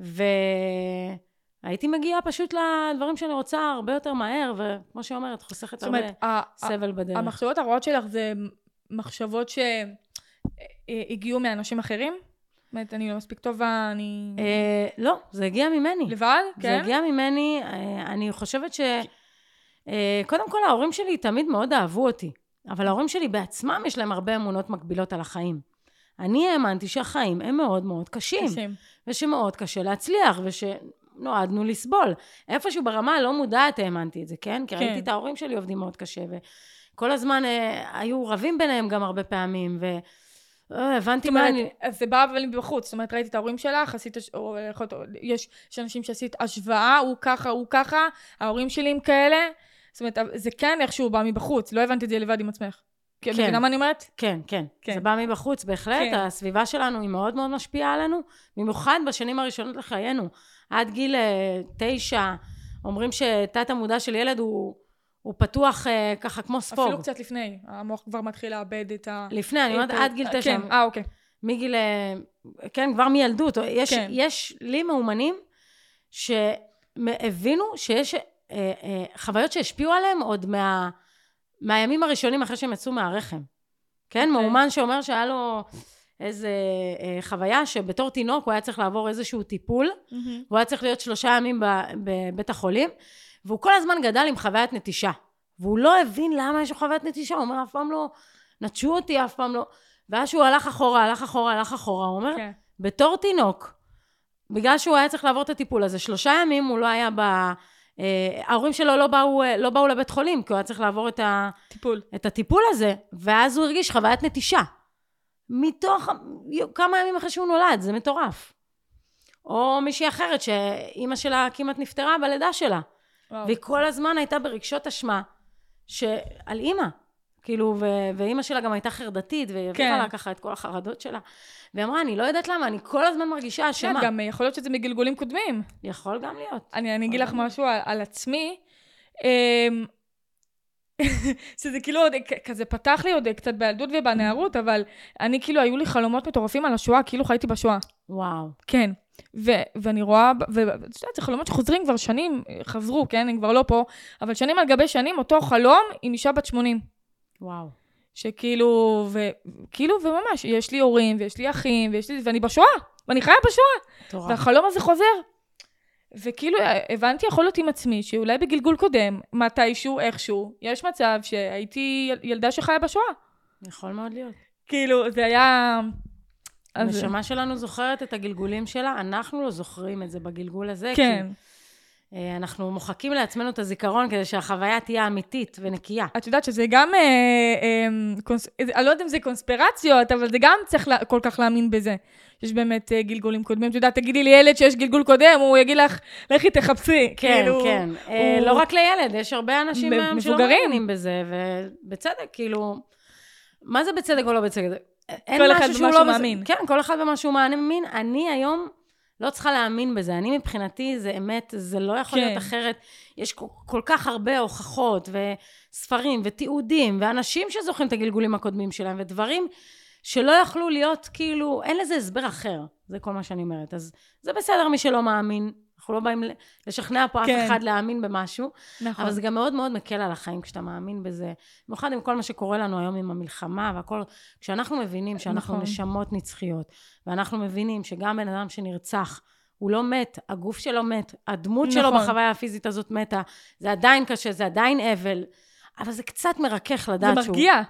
והייתי מגיעה פשוט לדברים שאני רוצה הרבה יותר מהר, וכמו שאומרת, חוסכת הרבה אומרת, ה- ה- סבל בדרך. המחשבות הרעות שלך זה מחשבות שהגיעו מאנשים אחרים? זאת אומרת, אני לא מספיק טובה, אני... אה, לא, זה הגיע ממני. לבד? זה כן? הגיע ממני, אה, אני חושבת ש... אה, קודם כל, ההורים שלי תמיד מאוד אהבו אותי, אבל ההורים שלי בעצמם יש להם הרבה אמונות מקבילות על החיים. אני האמנתי שהחיים הם מאוד מאוד קשים, קשים. ושמאוד קשה להצליח, ושנועדנו לסבול. איפשהו ברמה הלא מודעת האמנתי את זה, כן? כי כן. ראיתי את ההורים שלי עובדים מאוד קשה, וכל הזמן אה, היו רבים ביניהם גם הרבה פעמים, ו... אה, הבנתי מה אני... אז זה בא אבל מבחוץ, זאת אומרת, ראיתי את ההורים שלך, עשית, או יש, יש אנשים שעשית השוואה, הוא ככה, הוא ככה, ההורים שלי הם כאלה, זאת אומרת, זה כן איכשהו בא מבחוץ, לא הבנתי את זה לבד עם עצמך. כן. כן. מבינה מה אני אומרת? כן, כן, כן. זה בא מבחוץ, בהחלט. כן. הסביבה שלנו היא מאוד מאוד משפיעה עלינו, במיוחד בשנים הראשונות לחיינו. עד גיל אה, תשע, אומרים שתת המודע של ילד הוא, הוא פתוח אה, ככה כמו ספוג. אפילו קצת לפני, המוח כבר מתחיל לאבד את ה... לפני, אני אומרת את- עד גיל תשע. כן, אה, אוקיי. מגיל, אה, כן, כבר מילדות. יש, כן. יש לי מאומנים שהבינו שיש אה, אה, חוויות שהשפיעו עליהם עוד מה, מהימים הראשונים אחרי שהם יצאו מהרחם. כן, אוקיי. מאומן שאומר שהיה לו איזה אה, חוויה שבתור תינוק הוא היה צריך לעבור איזשהו טיפול, מהמם. והוא היה צריך להיות שלושה ימים בבית החולים, והוא כל הזמן גדל עם חוויית נטישה. והוא לא הבין למה יש לו חוויית נטישה, הוא אומר, אף פעם לא נטשו אותי, אף פעם לא... ואז שהוא הלך אחורה, הלך אחורה, הלך אחורה, הוא אומר, כן. בתור תינוק, בגלל שהוא היה צריך לעבור את הטיפול הזה, שלושה ימים הוא לא היה ב... אה, ההורים שלו לא באו, אה, לא באו לבית חולים, כי הוא היה צריך לעבור את, ה, טיפול. את הטיפול הזה, ואז הוא הרגיש חוויית נטישה. מתוך כמה ימים אחרי שהוא נולד, זה מטורף. או מישהי אחרת שאימא שלה כמעט נפטרה בלידה שלה, וואו. והיא כל הזמן הייתה ברגשות אשמה שעל אימא. כאילו, ו- ואימא שלה גם הייתה חרדתית, והיא כן. העבירה לה ככה את כל החרדות שלה. והיא אמרה, אני לא יודעת למה, אני כל הזמן מרגישה אשמה. כן, גם יכול להיות שזה מגלגולים קודמים. יכול גם להיות. אני, אני אגיד לך. משהו על, על עצמי. אמ, שזה כאילו עוד כזה פתח לי עוד קצת בילדות ובנערות, אבל אני כאילו, היו לי חלומות מטורפים על השואה, כאילו חייתי בשואה. וואו. כן. ו- ואני רואה, ואת יודעת, זה חלומות שחוזרים כבר שנים, חזרו, כן? הם כבר לא פה, אבל שנים על גבי שנים, אותו חלום עם אישה בת 80. וואו. שכאילו, וכאילו, וממש, יש לי הורים, ויש לי אחים, ויש לי, ואני בשואה, ואני חיה בשואה. מטורף. והחלום הזה חוזר. וכאילו, הבנתי, יכול להיות עם עצמי, שאולי בגלגול קודם, מתישהו, איכשהו, יש מצב שהייתי יל- ילדה שחיה בשואה. יכול מאוד להיות. כאילו, זה היה... אז- הנשמה שלנו זוכרת את הגלגולים שלה, אנחנו לא זוכרים את זה בגלגול הזה. כן. כי, אה, אנחנו מוחקים לעצמנו את הזיכרון כדי שהחוויה תהיה אמיתית ונקייה. את יודעת שזה גם, אה, אה, קונס... אני לא יודעת אם זה קונספירציות, אבל זה גם צריך לה... כל כך להאמין בזה. יש באמת אה, גלגולים קודמים. את יודעת, תגידי לי ילד שיש גלגול קודם, הוא יגיד לך, לכי תחפשי. כן, כאילו, כן. אה, הוא- לא רק לילד, יש הרבה אנשים היום שלא. מאמינים בזה, ובצדק, כאילו, מה זה בצדק או לא בצדק? אין כל אחד משהו שהוא במה שהוא לא בצ- מאמין. כן, כל אחד במה שהוא מאמין. אני היום לא צריכה להאמין בזה. אני מבחינתי, זה אמת, זה לא יכול כן. להיות אחרת. יש כל, כל כך הרבה הוכחות, וספרים, ותיעודים, ואנשים שזוכרים את הגלגולים הקודמים שלהם, ודברים שלא יכלו להיות, כאילו, אין לזה הסבר אחר. זה כל מה שאני אומרת. אז זה בסדר מי שלא מאמין. אנחנו לא באים לשכנע פה כן. אף אחד להאמין במשהו, נכון. אבל זה גם מאוד מאוד מקל על החיים כשאתה מאמין בזה. במיוחד עם כל מה שקורה לנו היום עם המלחמה והכל, כשאנחנו מבינים שאנחנו נכון. נשמות נצחיות, ואנחנו מבינים שגם בן אדם שנרצח, הוא לא מת, הגוף שלו מת, הדמות שלו נכון. בחוויה הפיזית הזאת מתה, זה עדיין קשה, זה עדיין אבל, אבל זה קצת מרכך זה לדעת שהוא... מרגיע.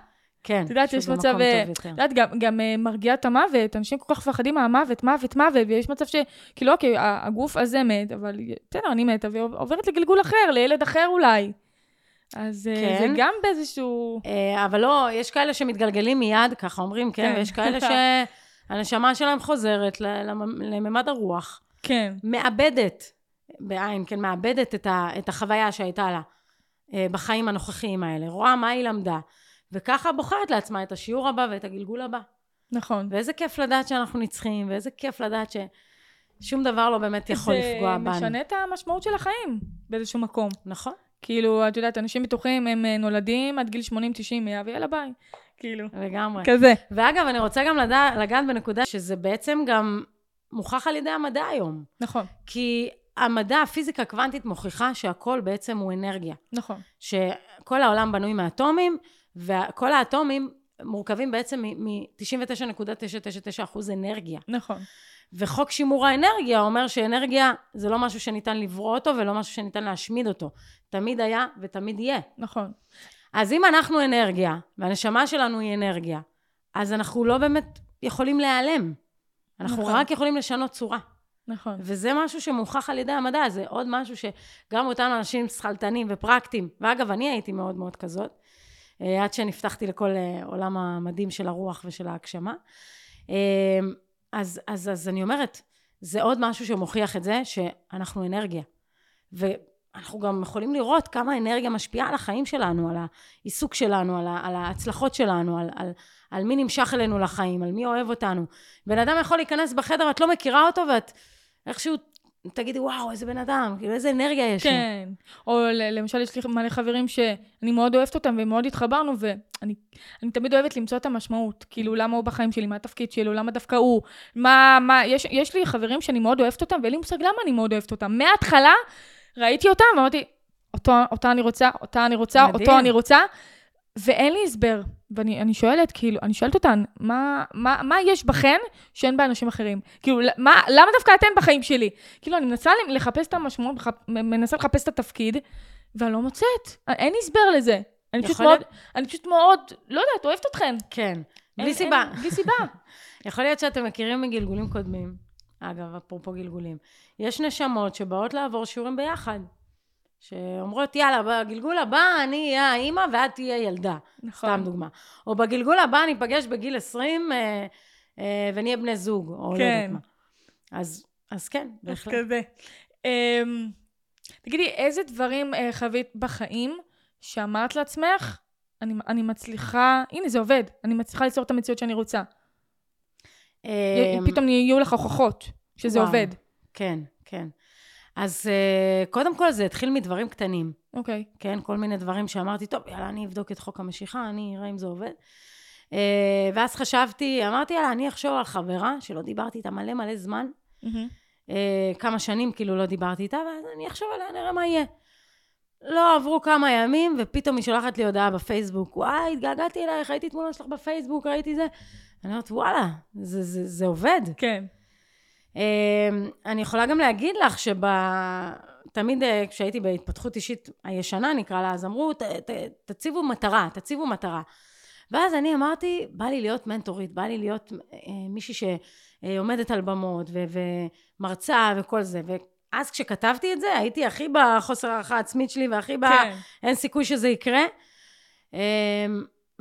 כן, את יודעת, יש מצב, אה. את יודעת, גם, גם אה, מרגיע את המוות, אנשים כל כך מפחדים מהמוות, מוות, מוות, ויש מצב ש... כאילו, אוקיי, הגוף הזה מת, אבל בסדר, אני מתה, ועוברת לגלגול אחר, לילד אחר אולי. אז אה, כן. זה גם באיזשהו... אבל לא, יש כאלה שמתגלגלים מיד, ככה אומרים, כן, כן. ויש כאלה שהנשמה שלהם חוזרת לממד הרוח. כן, מאבדת, בעין, כן, מאבדת את, ה, את החוויה שהייתה לה בחיים הנוכחיים האלה, רואה מה היא למדה, וככה בוחרת לעצמה את השיעור הבא ואת הגלגול הבא. נכון. ואיזה כיף לדעת שאנחנו נצחים, ואיזה כיף לדעת ששום דבר לא באמת יכול לפגוע בנו. זה משנה את המשמעות של החיים באיזשהו מקום. נכון. כאילו, את יודעת, אנשים בטוחים, הם אה, נולדים עד גיל 80-90, ויאללה ביי. כאילו, לגמרי. כזה. ואגב, אני רוצה גם לדע, לגעת בנקודה שזה בעצם גם מוכח על ידי המדע היום. נכון, כי המדע, הפיזיקה הקוונטית מוכיחה שהכל בעצם הוא אנרגיה. נכון. שכל העולם בנוי מאטומים, וכל האטומים מורכבים בעצם מ-99.999% אנרגיה. נכון. וחוק שימור האנרגיה אומר שאנרגיה זה לא משהו שניתן לברוא אותו ולא משהו שניתן להשמיד אותו. תמיד היה ותמיד יהיה. נכון. אז אם אנחנו אנרגיה, והנשמה שלנו היא אנרגיה, אז אנחנו לא באמת יכולים להיעלם. אנחנו נכון. רק יכולים לשנות צורה. נכון. וזה משהו שמוכח על ידי המדע, זה עוד משהו שגם אותנו אנשים שכלתנים ופרקטיים, ואגב, אני הייתי מאוד מאוד כזאת, אה, עד שנפתחתי לכל אה, עולם המדהים של הרוח ושל ההגשמה. אה, אז, אז, אז אני אומרת, זה עוד משהו שמוכיח את זה שאנחנו אנרגיה. ואנחנו גם יכולים לראות כמה אנרגיה משפיעה על החיים שלנו, על העיסוק שלנו, על, על ההצלחות שלנו, על, על, על מי נמשך אלינו לחיים, על מי אוהב אותנו. בן אדם יכול להיכנס בחדר, את לא מכירה אותו, ואת איכשהו תגידי, וואו, איזה בן אדם, כאילו, איזה אנרגיה יש לו. כן. או למשל, יש לי מלא חברים שאני מאוד אוהבת אותם ומאוד התחברנו, ואני אני תמיד אוהבת למצוא את המשמעות. כאילו, למה הוא בחיים שלי, מה התפקיד שלו, למה דווקא הוא, מה, מה, יש, יש לי חברים שאני מאוד אוהבת אותם, ואין לי מושג למה אני מאוד אוהבת אותם. מההתחלה ראיתי אותם, ואמרתי, אותו, אותה אני רוצה, אותה אני רוצה, מדהים. אותו אני רוצה, ואין לי הסבר. ואני אני שואלת, כאילו, אני שואלת אותן, מה, מה, מה יש בכן שאין באנשים אחרים? כאילו, מה, למה דווקא אתן בחיים שלי? כאילו, אני מנסה לחפש את המשמעות. מנסה לחפש את התפקיד, ואני לא מוצאת. אין הסבר לזה. אני פשוט מאוד, אני פשוט מאוד, לא יודעת, אוהבת אתכן. כן, בלי סיבה. בלי סיבה. יכול להיות שאתם מכירים מגלגולים קודמים. אגב, אפרופו גלגולים. יש נשמות שבאות לעבור שיעורים ביחד. שאומרות, יאללה, בגלגול הבא אני אהיה האימא ואת תהיה ילדה. נכון. סתם דוגמה. או בגלגול הבא ניפגש בגיל 20 אה, אה, ונהיה בני זוג, או לא כן. יודעת מה. אז, אז כן, אז בהחלט. כזה. אמ, תגידי, איזה דברים אה, חווית בחיים שאמרת לעצמך, אני, אני מצליחה, הנה זה עובד, אני מצליחה ליצור את המציאות שאני רוצה. אה, פתאום יהיו לך הוכחות שזה וואו. עובד. כן, כן. אז אה, קודם כל זה התחיל מדברים קטנים. אוקיי. כן, כל מיני דברים שאמרתי, טוב, יאללה, אני אבדוק את חוק המשיכה, אני אראה אם זה עובד. אה, ואז חשבתי, אמרתי, יאללה, אני אחשוב על חברה שלא דיברתי איתה מלא מלא זמן, מהמם. אה, כמה שנים כאילו לא דיברתי איתה, ואז אני אחשוב עליה, נראה מה יהיה. לא עברו כמה ימים, ופתאום היא שולחת לי הודעה בפייסבוק, וואי, התגעגעתי אלייך, ראיתי תמונה שלך בפייסבוק, ראיתי זה. אני אומרת, וואלה, זה, זה, זה עובד. כן. אמ, אני יכולה גם להגיד לך שתמיד כשהייתי בהתפתחות אישית הישנה, נקרא לה, אז אמרו, ת, ת, תציבו מטרה, תציבו מטרה. ואז אני אמרתי, בא לי להיות מנטורית, בא לי להיות אה, מישהי שעומדת על במות ו- ומרצה וכל זה. ואז כשכתבתי את זה, הייתי הכי בחוסר הערכה העצמית שלי והכי ב... כן. אין סיכוי שזה יקרה. אמ,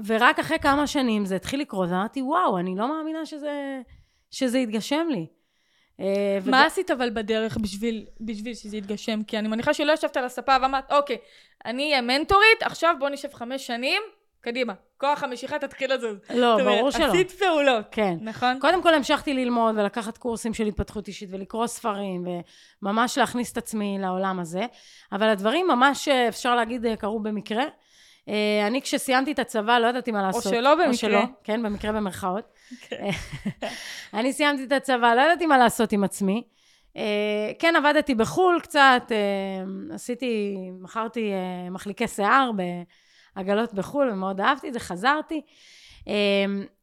ורק אחרי כמה שנים זה התחיל לקרות, ואמרתי, וואו, אני לא מאמינה שזה, שזה יתגשם לי. אה, וג- מה עשית אבל בדרך בשביל, בשביל שזה יתגשם? כי אני מניחה שלא ישבת על הספה ואמרת, אוקיי, אני אהיה מנטורית, עכשיו בוא נשב חמש שנים, קדימה. כוח המשיכה תתחיל לזוז. לא, זאת אומרת, ברור שלא. עשית פעולות. כן. נכון? קודם כל המשכתי ללמוד ולקחת קורסים של התפתחות אישית ולקרוא ספרים וממש להכניס את עצמי לעולם הזה, אבל הדברים ממש, אה, אפשר להגיד, אה, קרו במקרה. אה, אני כשסיימתי את הצבא לא ידעתי מה לעשות. שלא במקרה. או שלא, כן, במקרה במרכאות. כן. אני סיימתי את הצבא, לא ידעתי מה לעשות עם עצמי. אה, כן, עבדתי בחו"ל קצת, אה, עשיתי, מכרתי אה, מחליקי שיער בעגלות בחו"ל, ומאוד אהבתי את זה, חזרתי. אה,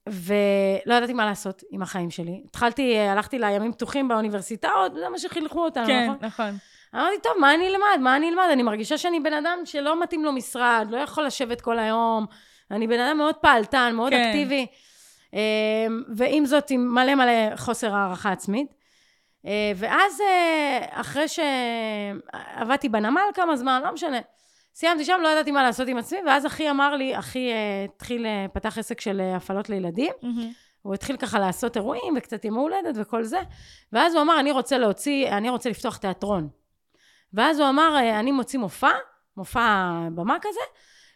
ולא ידעתי מה לעשות עם החיים שלי. התחלתי, אה, הלכתי לימים פתוחים באוניברסיטאות, זה מה שחינכו אותנו, כן, נכון? נכון. אמרתי, טוב, מה אני אלמד? מה אני אלמד? אני מרגישה שאני בן אדם שלא מתאים לו משרד, לא יכול לשבת כל היום. אני בן אדם מאוד פעלתן, מאוד כן. אקטיבי. אמ, ועם זאת, עם מלא מלא חוסר הערכה עצמית. אה, ואז, אה, אחרי שעבדתי בנמל כמה זמן, לא משנה. סיימתי שם, לא ידעתי מה לעשות עם עצמי, ואז אחי אמר לי, אחי אה, התחיל, פתח עסק של הפעלות לילדים. מהמם. הוא התחיל ככה לעשות אירועים וקצת יום הולדת וכל זה. ואז הוא אמר, אני רוצה להוציא, אני רוצה לפתוח תיאטרון. ואז הוא אמר, אה, אני מוציא מופע, מופע במה כזה,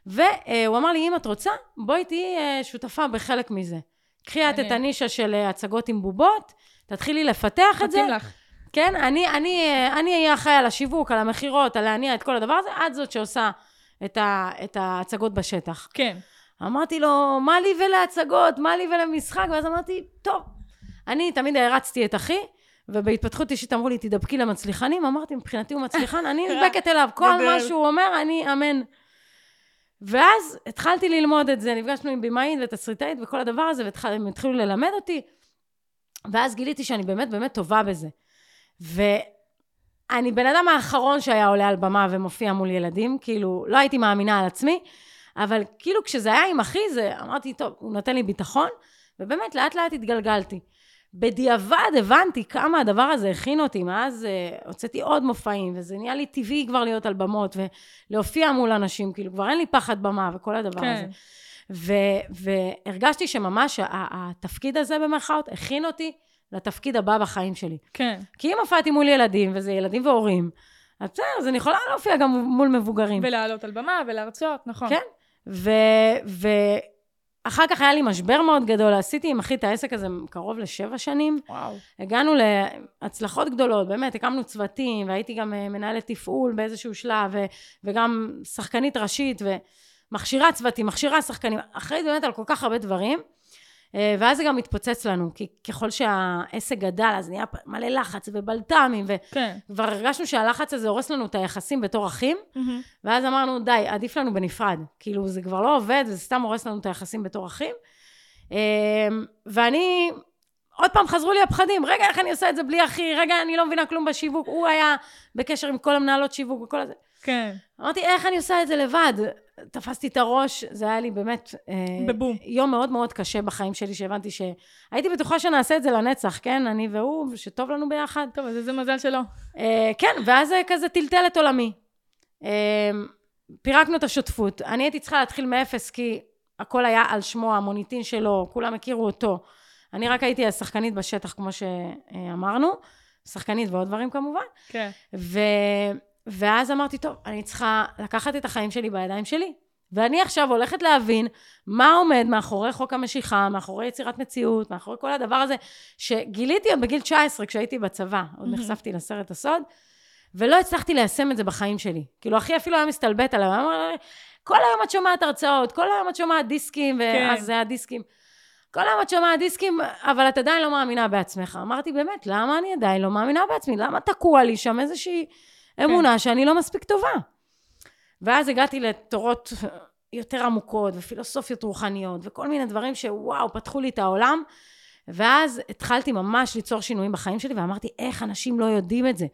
והוא אמר לי, אם את רוצה, בואי תהיי אה, שותפה בחלק מזה. קחי את את. הנישה של אה, הצגות עם בובות, תתחילי לפתח את זה. מתאים לך. כן, אני, אני, אני אהיה אחראי על השיווק, על המכירות, על להניע את כל הדבר הזה, את זאת שעושה את, ה, את ההצגות בשטח. כן. אמרתי לו, מה לי ולהצגות, מה לי ולמשחק? ואז אמרתי, טוב. אני תמיד הערצתי את אחי, ובהתפתחות אישית אמרו לי, תדבקי למצליחנים. אמרתי, מבחינתי הוא מצליחן, אני נדבקת אליו. כל. מה שהוא אומר, אני אמן. ואז התחלתי ללמוד את זה, נפגשנו עם במאית ותסריטאית וכל הדבר הזה, והם התחילו ללמד אותי. ואז גיליתי שאני באמת באמת טובה בזה. ואני בן אדם האחרון שהיה עולה על במה ומופיע מול ילדים, כאילו, לא הייתי מאמינה על עצמי, אבל כאילו כשזה היה עם אחי, זה, אמרתי, טוב, הוא נותן לי ביטחון, ובאמת לאט לאט התגלגלתי. בדיעבד הבנתי כמה הדבר הזה הכין אותי, מאז אה, הוצאתי עוד מופעים, וזה נהיה לי טבעי כבר להיות על במות, ולהופיע מול אנשים, כאילו כבר אין לי פחד במה וכל הדבר כן. הזה. ו- והרגשתי שממש התפקיד הזה במרכאות הכין אותי לתפקיד הבא בחיים שלי. כן. כי אם הופעתי מול ילדים, וזה ילדים והורים, אז בסדר, אז אני יכולה להופיע גם מול מבוגרים. ולעלות על במה ולהרצות, נכון. כן. ו- ואחר כך היה לי משבר מאוד גדול, עשיתי עם אחי את העסק הזה קרוב לשבע שנים. וואו. הגענו להצלחות גדולות, באמת, הקמנו צוותים, והייתי גם אה, מנהלת תפעול באיזשהו שלב, ו- וגם שחקנית ראשית, ומכשירה צוותים, מכשירה שחקנים, אחראית באמת על כל כך הרבה דברים. אה, ואז זה גם התפוצץ לנו, כי ככל שהעסק גדל, אז נהיה מלא לחץ ובלת"מים, כן. וכבר הרגשנו שהלחץ הזה הורס לנו את היחסים בתור אחים, מהמם. ואז אמרנו, די, עדיף לנו בנפרד. כאילו, זה כבר לא עובד, וזה סתם הורס לנו את היחסים בתור אחים. אמ, ואני, עוד פעם חזרו לי הפחדים, רגע, איך אני עושה את זה בלי אחי? רגע, אני לא מבינה כלום בשיווק. הוא היה בקשר עם כל המנהלות שיווק וכל הזה. כן. אמרתי, איך אני עושה את זה לבד? תפסתי את הראש, זה היה לי באמת... אה, בבום. יום מאוד מאוד קשה בחיים שלי, שהבנתי ש... הייתי בטוחה שנעשה את זה לנצח, כן? אני והוא, שטוב לנו ביחד. טוב, אז איזה מזל שלא. אה, כן, ואז זה כזה טלטל את עולמי. אה, פירקנו את השותפות. אני הייתי צריכה להתחיל מאפס, כי הכל היה על שמו, המוניטין שלו, כולם הכירו אותו. אני רק הייתי השחקנית בשטח, כמו שאמרנו. שחקנית ועוד דברים כמובן. כן. ו... ואז אמרתי, טוב, אני צריכה לקחת את החיים שלי בידיים שלי. ואני עכשיו הולכת להבין מה עומד מאחורי חוק המשיכה, מאחורי יצירת מציאות, מאחורי כל הדבר הזה, שגיליתי עוד בגיל 19 כשהייתי בצבא, עוד מהמם. נחשפתי לסרט הסוד, ולא הצלחתי ליישם את זה בחיים שלי. כאילו, אחי אפילו היה מסתלבט עליי, הוא אמר, כל היום את שומעת הרצאות, כל היום את שומעת דיסקים, כן. ואז זה היה דיסקים. כל היום את שומעת דיסקים, אבל את עדיין לא מאמינה בעצמך. אמרתי, באמת, למה אני עדיין לא מאמינה בעצמי? למה תקוע לי שם איזושהי אמונה שאני לא מספיק טובה? ואז הגעתי לתורות יותר עמוקות, ופילוסופיות רוחניות, וכל מיני דברים שוואו, פתחו לי את העולם. ואז התחלתי ממש ליצור שינויים בחיים שלי, ואמרתי, איך אנשים לא יודעים את זה?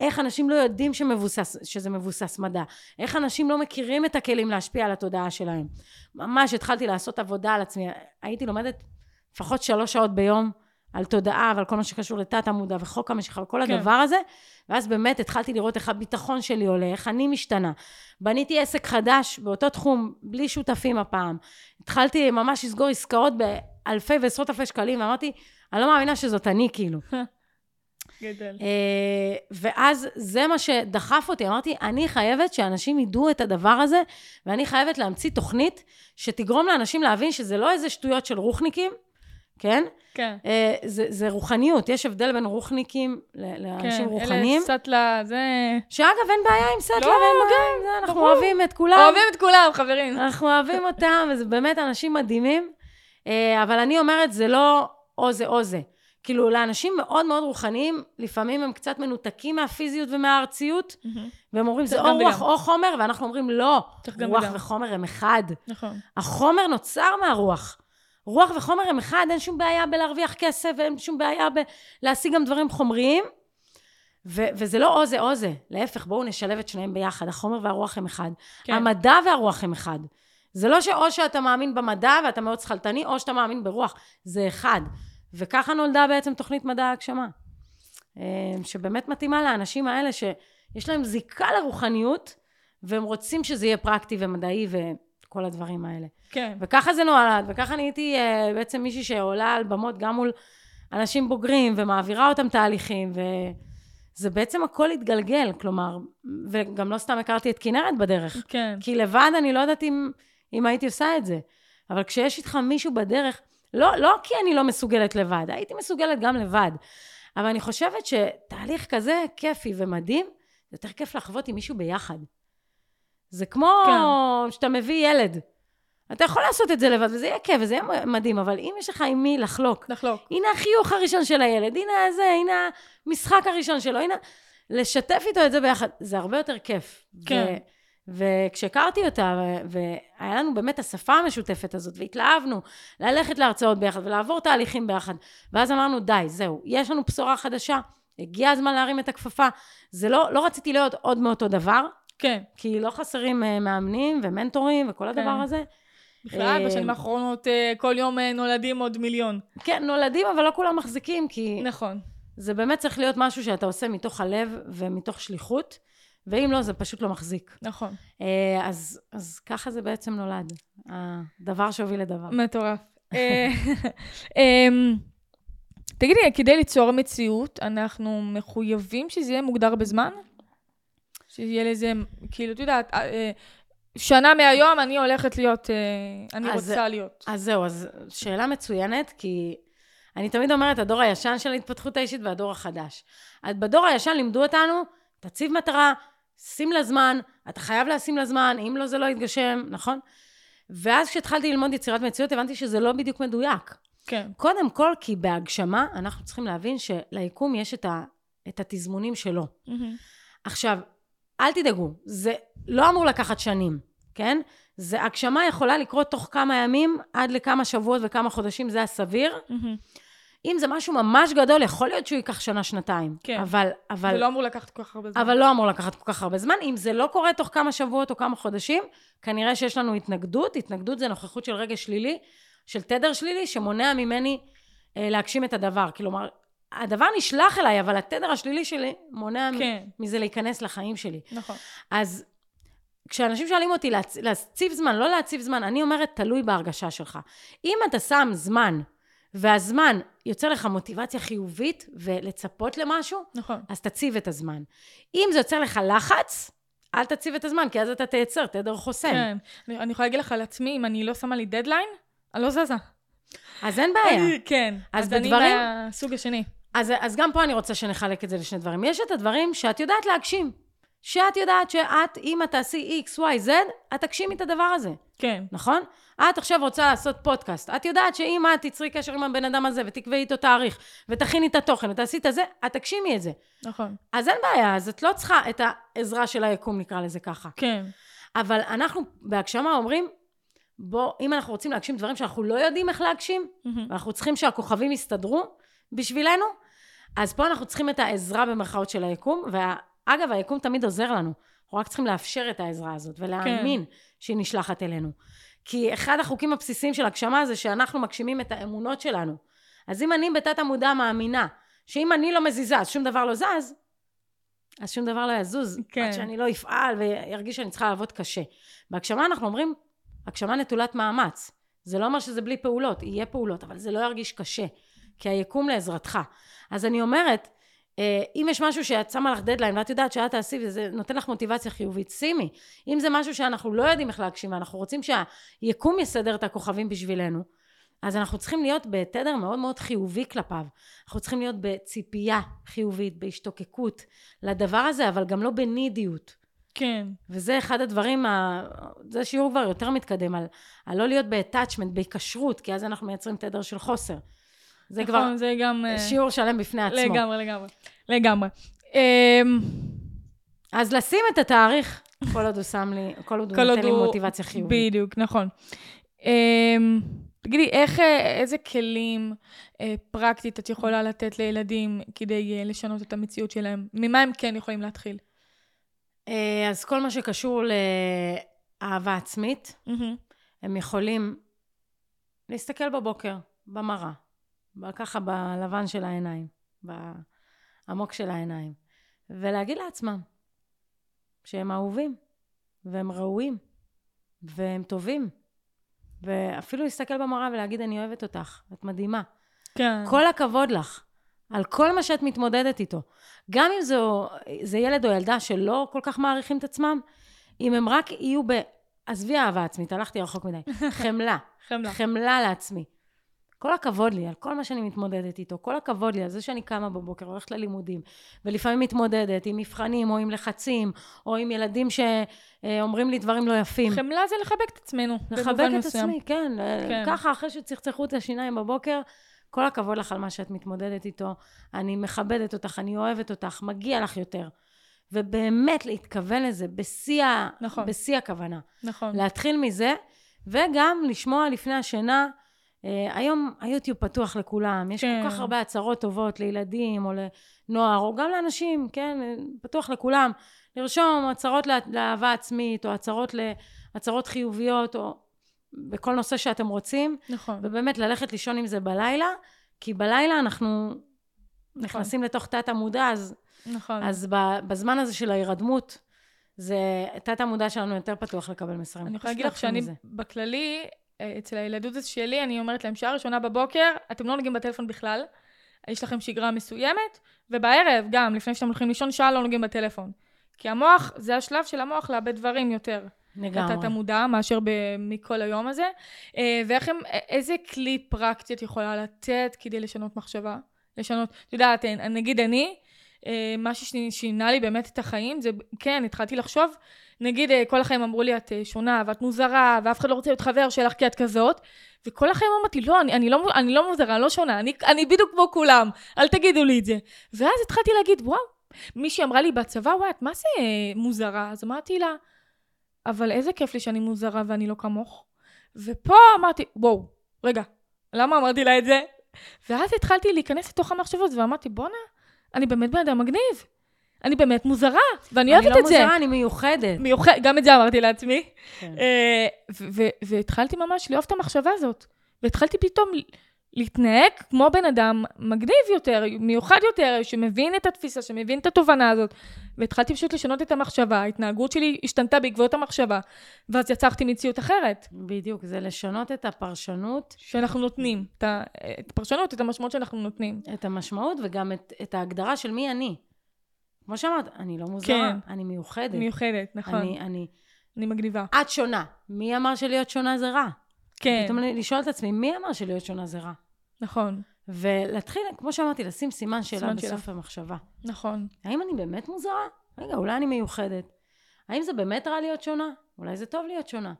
איך אנשים לא יודעים שמבוסס, שזה מבוסס מדע, איך אנשים לא מכירים את הכלים להשפיע על התודעה שלהם. ממש התחלתי לעשות עבודה על עצמי, הייתי לומדת לפחות שלוש שעות ביום על תודעה ועל כל מה שקשור לתת המודע וחוק המשיכה וכל כן. הדבר הזה, ואז באמת התחלתי לראות איך הביטחון שלי עולה, איך אני משתנה. בניתי עסק חדש באותו תחום, בלי שותפים הפעם. התחלתי ממש לסגור עסקאות באלפי ועשרות אלפי שקלים, ואמרתי, אני לא מאמינה שזאת אני, כאילו. גדל. אה, ואז זה מה שדחף אותי, אמרתי, אני חייבת שאנשים ידעו את הדבר הזה, ואני חייבת להמציא תוכנית שתגרום לאנשים להבין שזה לא איזה שטויות של רוחניקים, כן? כן. אה, זה, זה רוחניות, יש הבדל בין רוחניקים לאנשים כן, רוחניים. כן, אלה סטלה, זה... שאגב, אין בעיה עם סטלה, לא, ואין עם זה, אנחנו ברור. אוהבים את כולם. אוהבים את כולם, חברים. אנחנו אוהבים אותם, וזה באמת אנשים מדהימים. אה, אבל אני אומרת, זה לא או זה או זה. כאילו, לאנשים מאוד מאוד רוחניים, לפעמים הם קצת מנותקים מהפיזיות ומהארציות, mm-hmm. והם אומרים, זה או רוח או חומר, ואנחנו אומרים, לא, רוח וחומר הם אחד. נכון. החומר נוצר מהרוח. רוח וחומר הם אחד, אין שום בעיה בלהרוויח כסף, ואין שום בעיה בלהשיג גם דברים חומריים. ו- וזה לא או זה או זה, להפך, בואו נשלב את שניהם ביחד, החומר והרוח הם אחד. כן. המדע והרוח הם אחד. זה לא שאו שאתה מאמין במדע ואתה מאוד שכלתני, או שאתה מאמין ברוח, זה אחד. וככה נולדה בעצם תוכנית מדע ההגשמה. אה, שבאמת מתאימה לאנשים האלה שיש להם זיקה לרוחניות, והם רוצים שזה יהיה פרקטי ומדעי וכל הדברים האלה. כן. וככה זה נולד, וככה נהייתי uh, בעצם מישהי שעולה על במות גם מול אנשים בוגרים, ומעבירה אותם תהליכים, וזה בעצם הכל התגלגל, כלומר, וגם לא סתם הכרתי את כנרת בדרך. כן. כי לבד אני לא יודעת אם, אם הייתי עושה את זה. אבל כשיש איתך מישהו בדרך, לא, לא כי אני לא מסוגלת לבד, הייתי מסוגלת גם לבד. אבל אני חושבת שתהליך כזה כיפי ומדהים, יותר כיף לחוות עם מישהו ביחד. זה כמו כן. שאתה מביא ילד. אתה יכול לעשות את זה לבד, וזה יהיה כיף, וזה יהיה מדהים, אבל אם יש לך עם מי לחלוק, לחלוק. הנה החיוך הראשון של הילד, הנה זה, הנה המשחק הראשון שלו, הנה... לשתף איתו את זה ביחד, זה הרבה יותר כיף. כן. ו- וכשהכרתי אותה, והיה לנו באמת השפה המשותפת הזאת, והתלהבנו ללכת להרצאות ביחד ולעבור תהליכים ביחד, ואז אמרנו, די, זהו, יש לנו בשורה חדשה, הגיע הזמן להרים את הכפפה. זה לא, לא רציתי להיות עוד מאותו דבר, כן. כי לא חסרים uh, מאמנים ומנטורים וכל הדבר כן. הזה. בכלל, uh, בשנים האחרונות uh, כל יום נולדים עוד מיליון. כן, נולדים, אבל לא כולם מחזיקים, כי... נכון. זה באמת צריך להיות משהו שאתה עושה מתוך הלב ומתוך שליחות. ואם לא, זה פשוט לא מחזיק. נכון. אה, אז, אז ככה זה בעצם נולד, הדבר שהוביל לדבר. מטורף. אה, אמ, תגידי, כדי ליצור מציאות, אנחנו מחויבים שזה יהיה מוגדר בזמן? שיהיה לזה, כאילו, את יודעת, אה, שנה מהיום אני הולכת להיות, אני אז, רוצה להיות. אז זהו, אז שאלה מצוינת, כי אני תמיד אומרת, הדור הישן של ההתפתחות האישית והדור החדש. בדור הישן לימדו אותנו, תציב מטרה, שים לה זמן, אתה חייב לשים לה זמן, אם לא זה לא יתגשם, נכון? ואז כשהתחלתי ללמוד יצירת מציאות, הבנתי שזה לא בדיוק מדויק. כן. קודם כל, כי בהגשמה, אנחנו צריכים להבין שליקום יש את, ה, את התזמונים שלו. Mm-hmm. עכשיו, אל תדאגו, זה לא אמור לקחת שנים, כן? זה הגשמה יכולה לקרות תוך כמה ימים, עד לכמה שבועות וכמה חודשים, זה הסביר. Mm-hmm. אם זה משהו ממש גדול, יכול להיות שהוא ייקח שנה-שנתיים. כן. אבל, אבל... זה לא אמור לקחת כל כך הרבה זמן. אבל לא אמור לקחת כל כך הרבה זמן. אם זה לא קורה תוך כמה שבועות או כמה חודשים, כנראה שיש לנו התנגדות. התנגדות זה נוכחות של רגש שלילי, של תדר שלילי, שמונע ממני אה, להגשים את הדבר. כלומר, הדבר נשלח אליי, אבל התדר השלילי שלי מונע כן. מזה להיכנס לחיים שלי. נכון. אז כשאנשים שואלים אותי להצ... להציב זמן, לא להציב זמן, אני אומרת, תלוי בהרגשה שלך. אם אתה שם זמן והזמן יוצר לך מוטיבציה חיובית ולצפות למשהו, נכון. אז תציב את הזמן. אם זה יוצר לך לחץ, אל תציב את הזמן, כי אז אתה תייצר תדר חוסם. כן. אני, אני יכולה להגיד לך על עצמי, אם אני לא שמה לי דדליין, אני לא זזה. אז אין בעיה. אני, כן. אז, אז בדברים... אני מהסוג השני. אז, אז גם פה אני רוצה שנחלק את זה לשני דברים. יש את הדברים שאת יודעת להגשים. שאת יודעת שאת, אם את תעשי X, Y, Z, את תגשימי את הדבר הזה. כן. נכון? את עכשיו רוצה לעשות פודקאסט. את יודעת שאם את תצרי קשר עם הבן אדם הזה ותקבעי איתו תאריך, ותכיני את התוכן ותעשי את הזה, את תגשימי את זה. נכון. אז אין בעיה, אז את לא צריכה את העזרה של היקום, נקרא לזה ככה. כן. אבל אנחנו בהגשמה אומרים, בוא, אם אנחנו רוצים להגשים דברים שאנחנו לא יודעים איך להגשים, mm-hmm. ואנחנו צריכים שהכוכבים יסתדרו בשבילנו, אז פה אנחנו צריכים את העזרה במרכאות של היקום, ואגב, היקום תמיד עוזר לנו. אנחנו רק צריכים לאפשר את העזרה הזאת, ולהאמין כן. שהיא נשלחת אלינו. כי אחד החוקים הבסיסיים של הגשמה זה שאנחנו מגשימים את האמונות שלנו. אז אם אני בתת המודע מאמינה שאם אני לא מזיזה אז שום דבר לא זז, אז שום דבר לא יזוז, כן. עד שאני לא אפעל וירגיש שאני צריכה לעבוד קשה. בהגשמה אנחנו אומרים, הגשמה נטולת מאמץ. זה לא אומר שזה בלי פעולות, יהיה פעולות, אבל זה לא ירגיש קשה, כי היקום לעזרתך. אז אני אומרת, אה, אם יש משהו שאת שמה לך דדליין ואת יודעת שאת תעשי וזה נותן לך מוטיבציה חיובית, שימי. אם זה משהו שאנחנו לא יודעים איך להגשים ואנחנו רוצים שהיקום יסדר את הכוכבים בשבילנו, אז אנחנו צריכים להיות בתדר מאוד מאוד חיובי כלפיו. אנחנו צריכים להיות בציפייה חיובית, בהשתוקקות לדבר הזה, אבל גם לא בנידיות. כן. וזה אחד הדברים, ה... זה שיעור כבר יותר מתקדם, על, על לא להיות ב-attachment, בהיקשרות, כי אז אנחנו מייצרים תדר של חוסר. זה נכון, כבר זה גם... אה, שיעור שלם בפני עצמו. לגמרי, לגמרי. לגמרי. אמ, אז לשים את התאריך, כל עוד הוא שם לי, כל עוד הוא נותן לי מוטיבציה חיובית. בדיוק, נכון. אמ, תגידי, איך, אה, איזה כלים אה, פרקטית את יכולה לתת לילדים כדי לשנות את המציאות שלהם? ממה הם כן יכולים להתחיל? אז כל מה שקשור לאהבה עצמית, mm-hmm. הם יכולים להסתכל בבוקר, במראה, ככה בלבן של העיניים, בעמוק של העיניים, ולהגיד לעצמם שהם אהובים, והם ראויים, והם טובים, ואפילו להסתכל במראה ולהגיד, אני אוהבת אותך, את מדהימה. כן. כל הכבוד לך על כל מה שאת מתמודדת איתו. גם אם זו, זה ילד או ילדה שלא כל כך מעריכים את עצמם, אם הם רק יהיו ב... עזבי אהבה עצמית, הלכתי רחוק מדי. חמלה. חמלה. חמלה לעצמי. כל הכבוד לי על כל מה שאני מתמודדת איתו, כל הכבוד לי על זה שאני קמה בבוקר, הולכת ללימודים, ולפעמים מתמודדת עם מבחנים, או עם לחצים, או עם ילדים שאומרים לי דברים לא יפים. חמלה זה לחבק את עצמנו. לחבק את עצמי, כן. כן. ככה, אחרי שצחצחו את השיניים בבוקר, כל הכבוד לך על מה שאת מתמודדת איתו. אני מכבדת אותך, אני אוהבת אותך, מגיע לך יותר. ובאמת להתכוון לזה בשיא, נכון. בשיא הכוונה. נכון. להתחיל מזה, וגם לשמוע לפני השינה, היום היוטיוב פתוח לכולם, יש כן. כל כך הרבה הצהרות טובות לילדים או לנוער, או גם לאנשים, כן, פתוח לכולם, לרשום הצהרות לאהבה עצמית, או הצהרות, הצהרות חיוביות, או בכל נושא שאתם רוצים, נכון. ובאמת ללכת לישון עם זה בלילה, כי בלילה אנחנו נכון. נכנסים לתוך תת המודע, אז, נכון. אז בזמן הזה של ההירדמות, זה, תת המודע שלנו יותר פתוח לקבל מסרים. אני יכולה להגיד לך שאני, בכללי, אצל הילדות שלי, אני אומרת להם, שעה ראשונה בבוקר, אתם לא נוגעים בטלפון בכלל, יש לכם שגרה מסוימת, ובערב גם, לפני שאתם הולכים לישון, שעה לא נוגעים בטלפון. כי המוח, זה השלב של המוח לאבד דברים יותר. לגמרי. אתה המודע, מאשר ב- מכל היום הזה. אה, ואיך הם, איזה כלי פרקטי את יכולה לתת כדי לשנות מחשבה? לשנות, את יודעת, נגיד אני, אה, מה ששינה לי באמת את החיים, זה, כן, התחלתי לחשוב, נגיד אה, כל החיים אמרו לי, את אה, שונה ואת מוזרה, ואף אחד לא רוצה להיות חבר שלך כי את כזאת, וכל החיים אמרתי, לא, אני, אני, לא, אני לא מוזרה, אני לא שונה, אני, אני בדיוק כמו כולם, אל תגידו לי את זה. ואז התחלתי להגיד, וואו, מישהי אמרה לי בצבא, וואי, את מה זה מוזרה? אז אמרתי לה, אבל איזה כיף לי שאני מוזרה ואני לא כמוך. ופה אמרתי, וואו, רגע, למה אמרתי לה את זה? ואז התחלתי להיכנס לתוך המחשבות ואמרתי, בואנה, אני באמת בן אדם מגניב. אני באמת מוזרה, ואני אוהבת לא את זה. אני לא מוזרה, אני מיוחדת. מיוחדת, גם את זה אמרתי לעצמי. כן. אה, והתחלתי ממש לאהוב את המחשבה הזאת. והתחלתי פתאום להתנהג כמו בן אדם מגניב יותר, מיוחד יותר, שמבין את התפיסה, שמבין את התובנה הזאת. והתחלתי פשוט לשנות את המחשבה, ההתנהגות שלי השתנתה בעקבות המחשבה, ואז יצרתי מציאות אחרת. בדיוק, זה לשנות את הפרשנות. שאנחנו נותנים, את הפרשנות, את המשמעות שאנחנו נותנים. את המשמעות וגם את, את ההגדרה של מי אני. כמו שאמרת, אני לא מוזרה, כן. אני מיוחדת. מיוחדת, נכון. אני, אני... אני מגניבה. את שונה. מי אמר שלהיות שונה זה רע? כן. פתאום לשאול את עצמי, מי אמר שלהיות שונה זה רע? נכון. ולהתחיל, כמו שאמרתי, לשים סימן שאלה בסוף שלה. המחשבה. נכון. האם אני באמת מוזרה? רגע, אולי אני מיוחדת. האם זה באמת רע להיות שונה? אולי זה טוב להיות שונה.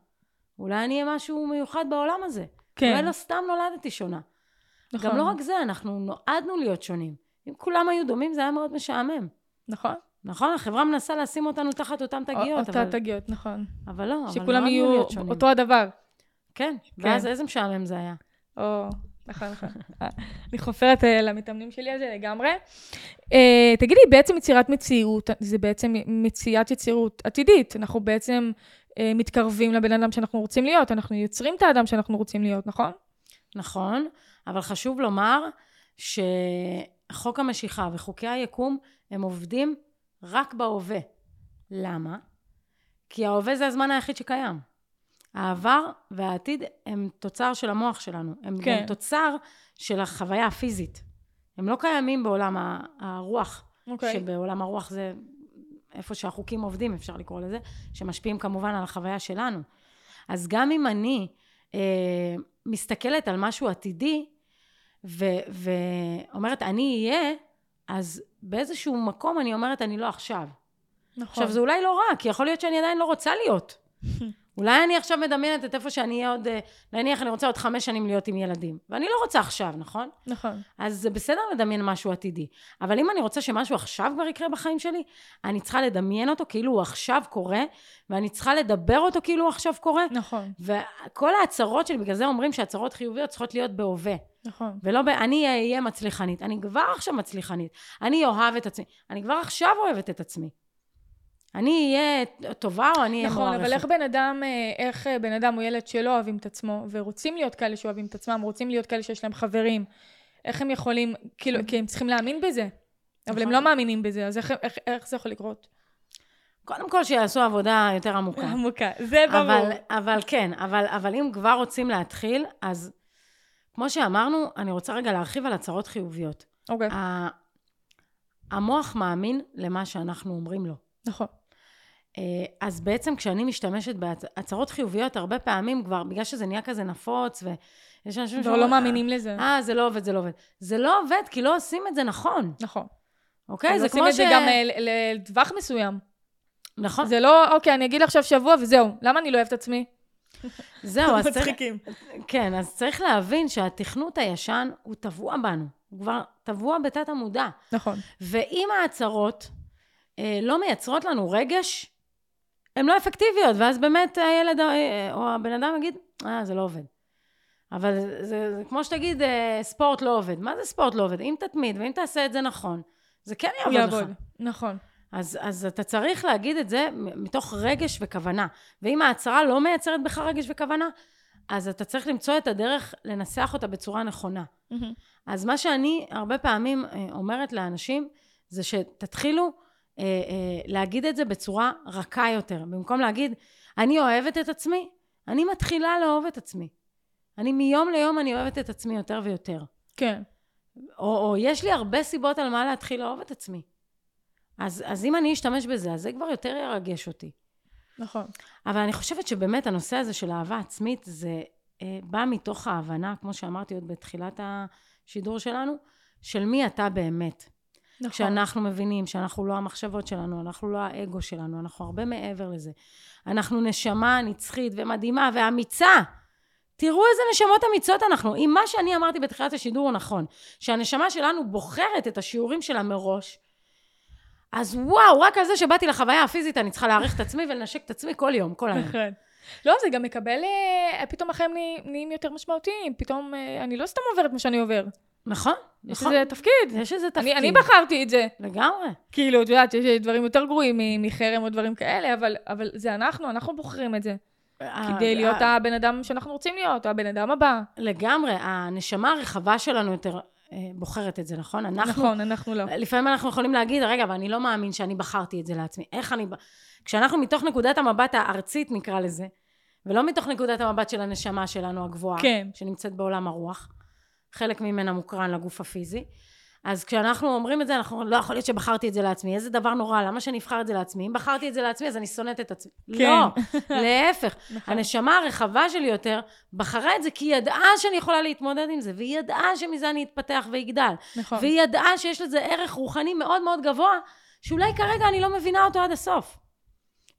אולי אני אהיה משהו מיוחד בעולם הזה. כן. אולי לא סתם נולדתי שונה. נכון. גם לא רק זה, אנחנו נועדנו להיות שונים. אם כולם היו דומים, זה היה מאוד משעמם. נכון. נכון, החברה מנסה לשים אותנו תחת אותן תגיות. אותה אבל... תגיות, נכון. אבל לא, אבל שכולם יהיו אותו הדבר. כן, כן, ואז איזה משעמם זה היה. או, נכון, נכון. אני חופרת אה, למתאמנים שלי על זה לגמרי. אה, תגידי, בעצם יצירת מציאות, זה בעצם מציאת יצירות עתידית. אנחנו בעצם אה, מתקרבים לבן אדם שאנחנו רוצים להיות, אנחנו יוצרים את האדם שאנחנו רוצים להיות, נכון? נכון, אבל חשוב לומר שחוק המשיכה וחוקי היקום, הם עובדים רק בהווה. למה? כי ההווה זה הזמן היחיד שקיים. העבר והעתיד הם תוצר של המוח שלנו, הם כן. גם תוצר של החוויה הפיזית. הם לא קיימים בעולם הרוח, okay. אוקיי. שבעולם הרוח זה איפה שהחוקים עובדים, אפשר לקרוא לזה, שמשפיעים כמובן על החוויה שלנו. אז גם אם אני אה, מסתכלת על משהו עתידי, ו- ואומרת, אני אהיה, אז באיזשהו מקום אני אומרת, אני לא עכשיו. נכון. עכשיו, זה אולי לא רע, כי יכול להיות שאני עדיין לא רוצה להיות. אולי אני עכשיו מדמיינת את איפה שאני אהיה עוד, אה, נניח אני רוצה עוד חמש שנים להיות עם ילדים, ואני לא רוצה עכשיו, נכון? נכון. אז זה בסדר לדמיין משהו עתידי, אבל אם אני רוצה שמשהו עכשיו כבר יקרה בחיים שלי, אני צריכה לדמיין אותו כאילו הוא עכשיו קורה, ואני צריכה לדבר אותו כאילו הוא עכשיו קורה. נכון. וכל ההצהרות שלי, בגלל זה אומרים שהצהרות חיוביות צריכות להיות בהווה. נכון. ולא ב... אני אהיה מצליחנית. אני כבר עכשיו מצליחנית. אני אוהב את עצמי. אני כבר עכשיו אוהבת את עצמי. אני אהיה טובה או אני אהיה נכון, מוערכת. נכון, אבל איך בן אדם, אה, איך אה, בן אדם הוא ילד שלא אוהבים את עצמו, ורוצים להיות כאלה שאוהבים את עצמם, רוצים להיות כאלה שיש להם חברים, איך הם יכולים, כאילו, כי הם צריכים להאמין בזה, אבל הם נכון. לא מאמינים בזה, אז איך, איך, איך זה יכול לקרות? קודם כל שיעשו עבודה יותר עמוקה. עמוקה, זה ברור. אבל, אבל כן, אבל, אבל אם כבר רוצים להתחיל, אז כמו שאמרנו, אני רוצה רגע להרחיב על הצהרות חיוביות. אוקיי. Okay. המוח מאמין למה שאנחנו אומרים לו. נכון. אה, אז בעצם כשאני משתמשת בהצהרות חיוביות, הרבה פעמים כבר, בגלל שזה נהיה כזה נפוץ, ויש אנשים שאומרים... לא מאמינים לזה. אה, זה לא עובד, זה לא עובד. זה לא עובד כי לא עושים את זה נכון. נכון. אוקיי? זה כמו ש... עושים את זה גם אה, לטווח מסוים. נכון. זה לא, אוקיי, אני אגיד עכשיו שבוע וזהו. למה אני לא אוהבת עצמי? זהו, אז צריך... מצחיקים. כן, אז צריך להבין שהתכנות הישן הוא טבוע בנו. הוא כבר טבוע בתת המודע. נכון. ואם ההצהרות אה, לא מייצרות לנו רגש, הן לא אפקטיביות, ואז באמת הילד אה, או הבן אדם יגיד, אה, זה לא עובד. אבל זה, זה, זה כמו שתגיד, אה, ספורט לא עובד. מה זה ספורט לא עובד? אם תתמיד ואם תעשה את זה נכון, זה כן יעבוד, יעבוד לך. נכון. אז, אז אתה צריך להגיד את זה מתוך רגש וכוונה. ואם ההצהרה לא מייצרת בך רגש וכוונה, אז אתה צריך למצוא את הדרך לנסח אותה בצורה נכונה. Mm-hmm. אז מה שאני הרבה פעמים אה, אומרת לאנשים, זה שתתחילו להגיד את זה בצורה רכה יותר. במקום להגיד, אני אוהבת את עצמי, אני מתחילה לאהוב את עצמי. אני מיום ליום אני אוהבת את עצמי יותר ויותר. כן. או, או יש לי הרבה סיבות על מה להתחיל לאהוב את עצמי. אז, אז אם אני אשתמש בזה, אז זה כבר יותר ירגש אותי. נכון. אבל אני חושבת שבאמת הנושא הזה של אהבה עצמית, זה אה, בא מתוך ההבנה, כמו שאמרתי עוד בתחילת השידור שלנו, של מי אתה באמת. נכון. כשאנחנו מבינים שאנחנו לא המחשבות שלנו, אנחנו לא האגו שלנו, אנחנו הרבה מעבר לזה. אנחנו נשמה נצחית ומדהימה ואמיצה. תראו איזה נשמות אמיצות אנחנו. אם מה שאני אמרתי בתחילת השידור הוא נכון, שהנשמה שלנו בוחרת את השיעורים שלה מראש, אז וואו, רק על זה שבאתי לחוויה הפיזית, אני צריכה להעריך את עצמי ולנשק את עצמי כל יום, כל היום. נכון. לא, זה גם מקבל, אה, פתאום החיים נהיים יותר משמעותיים, פתאום אה, אני לא סתם עוברת מה שאני עובר. נכון, יש נכון. איזה תפקיד. יש איזה תפקיד. אני, אני בחרתי את זה. לגמרי. כאילו, את יודעת, יש דברים יותר גרועים מחרם או דברים כאלה, אבל, אבל זה אנחנו, אנחנו בוחרים את זה. אה, כדי להיות הבן אדם שאנחנו רוצים להיות, או הבן אדם הבא. לגמרי, הנשמה הרחבה שלנו יותר אה, בוחרת את זה, נכון? אנחנו, נכון, אנחנו לא. לפעמים אנחנו יכולים להגיד, רגע, אבל אני לא מאמין שאני בחרתי את זה לעצמי. איך אני... כשאנחנו מתוך נקודת המבט הארצית, נקרא לזה, ולא מתוך נקודת המבט של הנשמה שלנו הגבוהה, כן. שנמצאת בעולם הרוח, חלק ממנה מוקרן לגוף הפיזי. אז כשאנחנו אומרים את זה, אנחנו לא יכול להיות שבחרתי את זה לעצמי. איזה דבר נורא, למה שאני אבחר את זה לעצמי? אם בחרתי את זה לעצמי, אז אני שונאת את עצמי. כן. לא, להפך. נכון. הנשמה הרחבה שלי יותר בחרה את זה כי היא ידעה שאני יכולה להתמודד עם זה, והיא ידעה שמזה אני אתפתח ואגדל. נכון. והיא ידעה שיש לזה ערך רוחני מאוד מאוד גבוה, שאולי כרגע אני לא מבינה אותו עד הסוף.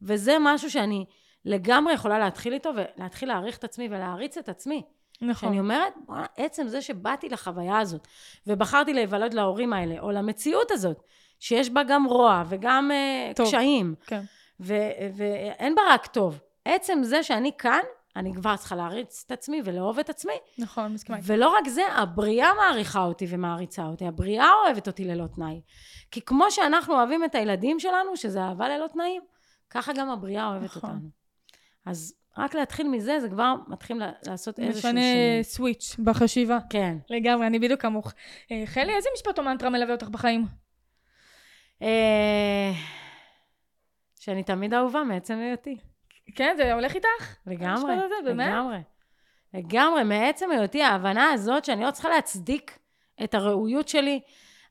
וזה משהו שאני לגמרי יכולה להתחיל איתו, ולהתחיל להעריך את עצמי ולהעריץ את עצמי. נכון. שאני אומרת, עצם זה שבאתי לחוויה הזאת, ובחרתי להיוולד להורים האלה, או למציאות הזאת, שיש בה גם רוע וגם uh, קשיים, כן. ואין בה רק טוב. עצם זה שאני כאן, אני כבר צריכה להריץ את עצמי ולאהוב את עצמי. נכון, מסכימה. ולא רק זה, הבריאה מעריכה אותי ומעריצה אותי, הבריאה אוהבת אותי ללא תנאי. כי כמו שאנחנו אוהבים את הילדים שלנו, שזה אהבה ללא תנאים, ככה גם הבריאה אוהבת נכון. אותנו. אז רק להתחיל מזה, זה כבר מתחיל לעשות איזשהו משנה שינוי. סוויץ' בחשיבה. כן. לגמרי, אני בדיוק כמוך. אה, חלי, איזה משפט או מנטרה מלווה אותך בחיים? אה, שאני תמיד אהובה מעצם היותי. כן, זה הולך איתך? לגמרי. לגמרי. לגמרי, מעצם היותי, ההבנה הזאת שאני לא צריכה להצדיק את הראויות שלי,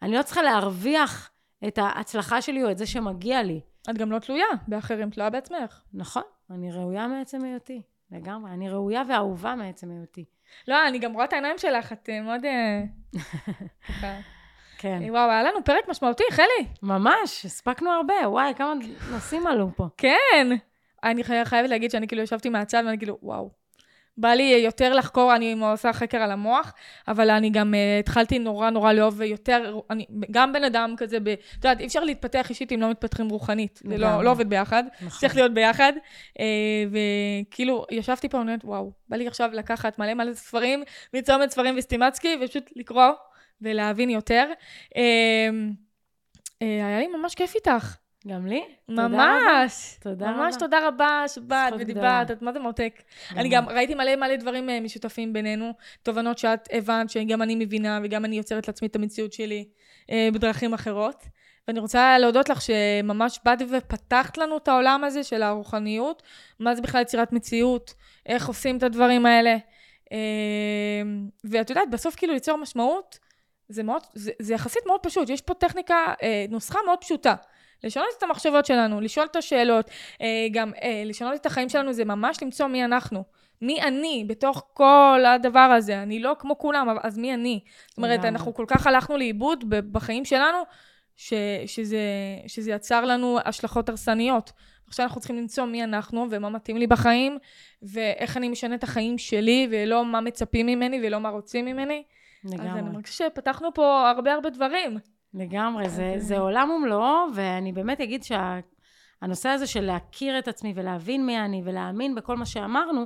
אני לא צריכה להרוויח את ההצלחה שלי או את זה שמגיע לי. את גם לא תלויה באחרים, תלויה בעצמך. נכון, אני ראויה מעצם היותי. לגמרי. אני ראויה ואהובה מעצם היותי. לא, אני גם רואה את העיניים שלך, את אה, מאוד... אה. כן. אה, וואו, היה לנו פרק משמעותי, חלי. ממש, הספקנו הרבה. וואי, כמה נושאים עלו פה. כן. אני חי- חייבת להגיד שאני כאילו ישבתי מהצד ואני כאילו, וואו. בא לי יותר לחקור, אני עושה חקר על המוח, אבל אני גם uh, התחלתי נורא נורא לאהוב יותר, אני גם בן אדם כזה, ב, את יודעת, אי אפשר להתפתח אישית אם לא מתפתחים רוחנית. זה לא. לא עובד ביחד, נכון. צריך להיות ביחד. Uh, וכאילו, ישבתי פה, אני אומרת, וואו, בא לי עכשיו לקחת מלא מלא ספרים, מצומת ספרים וסטימצקי, ופשוט לקרוא ולהבין יותר. Uh, uh, היה לי ממש כיף איתך. גם לי? תודה רבה. ממש. תודה ממש רבה. שבאת ודיברת. את מה זה מותק. אני גם ראיתי מלא מלא דברים אה, משותפים בינינו, תובנות שאת הבנת שגם אני מבינה וגם אני יוצרת לעצמי את המציאות שלי אה, בדרכים אחרות. ואני רוצה להודות לך שממש באת ופתחת לנו את העולם הזה של הרוחניות, מה זה בכלל יצירת מציאות, איך עושים את הדברים האלה. אה, ואת יודעת, בסוף כאילו ליצור משמעות, זה מאוד, זה, זה יחסית מאוד פשוט, יש פה טכניקה, נוסחה מאוד פשוטה. לשנות את המחשבות שלנו, לשאול את השאלות, אה, גם אה, לשנות את החיים שלנו זה ממש למצוא מי אנחנו. מי אני בתוך כל הדבר הזה? אני לא כמו כולם, אז מי אני? זאת אומרת, לגמרי. אנחנו כל כך הלכנו לאיבוד בחיים שלנו, ש, שזה, שזה יצר לנו השלכות הרסניות. עכשיו אנחנו צריכים למצוא מי אנחנו ומה מתאים לי בחיים, ואיך אני משנה את החיים שלי, ולא מה מצפים ממני ולא מה רוצים ממני. אז אני לגמרי. מרגישה שפתחנו פה הרבה הרבה דברים. לגמרי, זה, אז, זה עולם ומלואו, ואני באמת אגיד שהנושא הזה של להכיר את עצמי ולהבין מי אני ולהאמין בכל מה שאמרנו,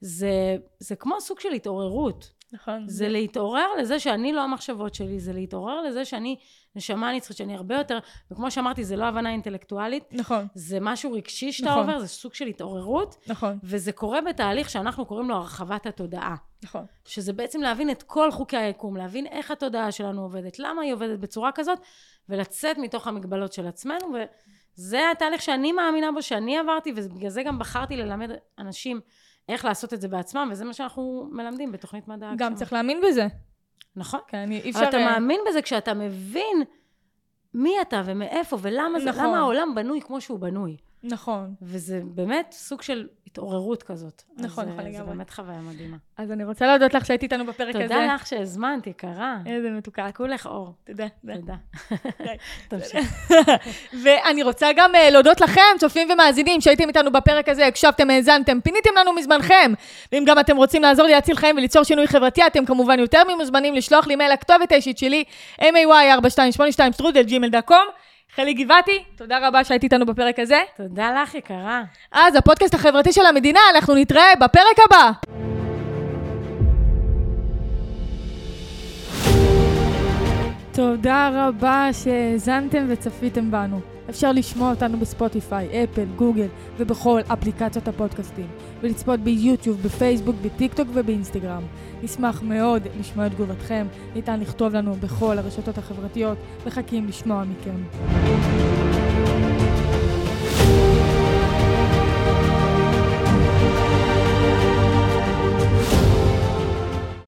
זה, זה כמו סוג של התעוררות. נכון. זה להתעורר לזה שאני לא המחשבות שלי, זה להתעורר לזה שאני נשמה נצחית, שאני הרבה יותר, וכמו שאמרתי, זה לא הבנה אינטלקטואלית, נכון, זה משהו רגשי שאתה נכון. עובר, זה סוג של התעוררות, נכון, וזה קורה בתהליך שאנחנו קוראים לו הרחבת התודעה. נכון. שזה בעצם להבין את כל חוקי היקום, להבין איך התודעה שלנו עובדת, למה היא עובדת בצורה כזאת, ולצאת מתוך המגבלות של עצמנו, וזה התהליך שאני מאמינה בו, שאני עברתי, ובגלל זה גם בחרתי ללמד אנשים איך לעשות את זה בעצמם, וזה מה שאנחנו מלמדים בתוכנית מדע גם. צריך להאמין בזה. נכון. אני, אי אפשר... אבל אתה אה, מאמין בזה כשאתה מבין מי אתה ומאיפה, ולמה זה, נכון. למה העולם בנוי כמו שהוא בנוי. נכון. וזה באמת סוג של התעוררות כזאת. נכון, נכון אה, זה לגמרי. באמת חוויה מדהימה. אז אני רוצה להודות לך שהיית איתנו בפרק הזה. תודה לך שהזמנת, יקרה. איזה מתוקה. כולך אור. תודה. תודה. תודה. תמשיך. ואני רוצה גם uh, להודות לכם, צופים ומאזינים, שהייתם איתנו בפרק הזה, הקשבתם, האזנתם, פיניתם לנו מזמנכם. ואם גם אתם רוצים לעזור לי להציל חיים וליצור שינוי חברתי, אתם כמובן יותר ממוזמנים לשלוח לי מייל לכתובת האישית שלי, may4282 חלי גבעתי, תודה רבה שהיית איתנו בפרק הזה. תודה לך, יקרה. אז הפודקאסט החברתי של המדינה, אנחנו נתראה בפרק הבא. תודה רבה שהאזנתם וצפיתם בנו. אפשר לשמוע אותנו בספוטיפיי, אפל, גוגל ובכל אפליקציות הפודקאסטים, ולצפות ביוטיוב, בפייסבוק, בטיקטוק ובאינסטגרם. נשמח מאוד לשמוע את תגובתכם, ניתן לכתוב לנו בכל הרשתות החברתיות, מחכים לשמוע מכם.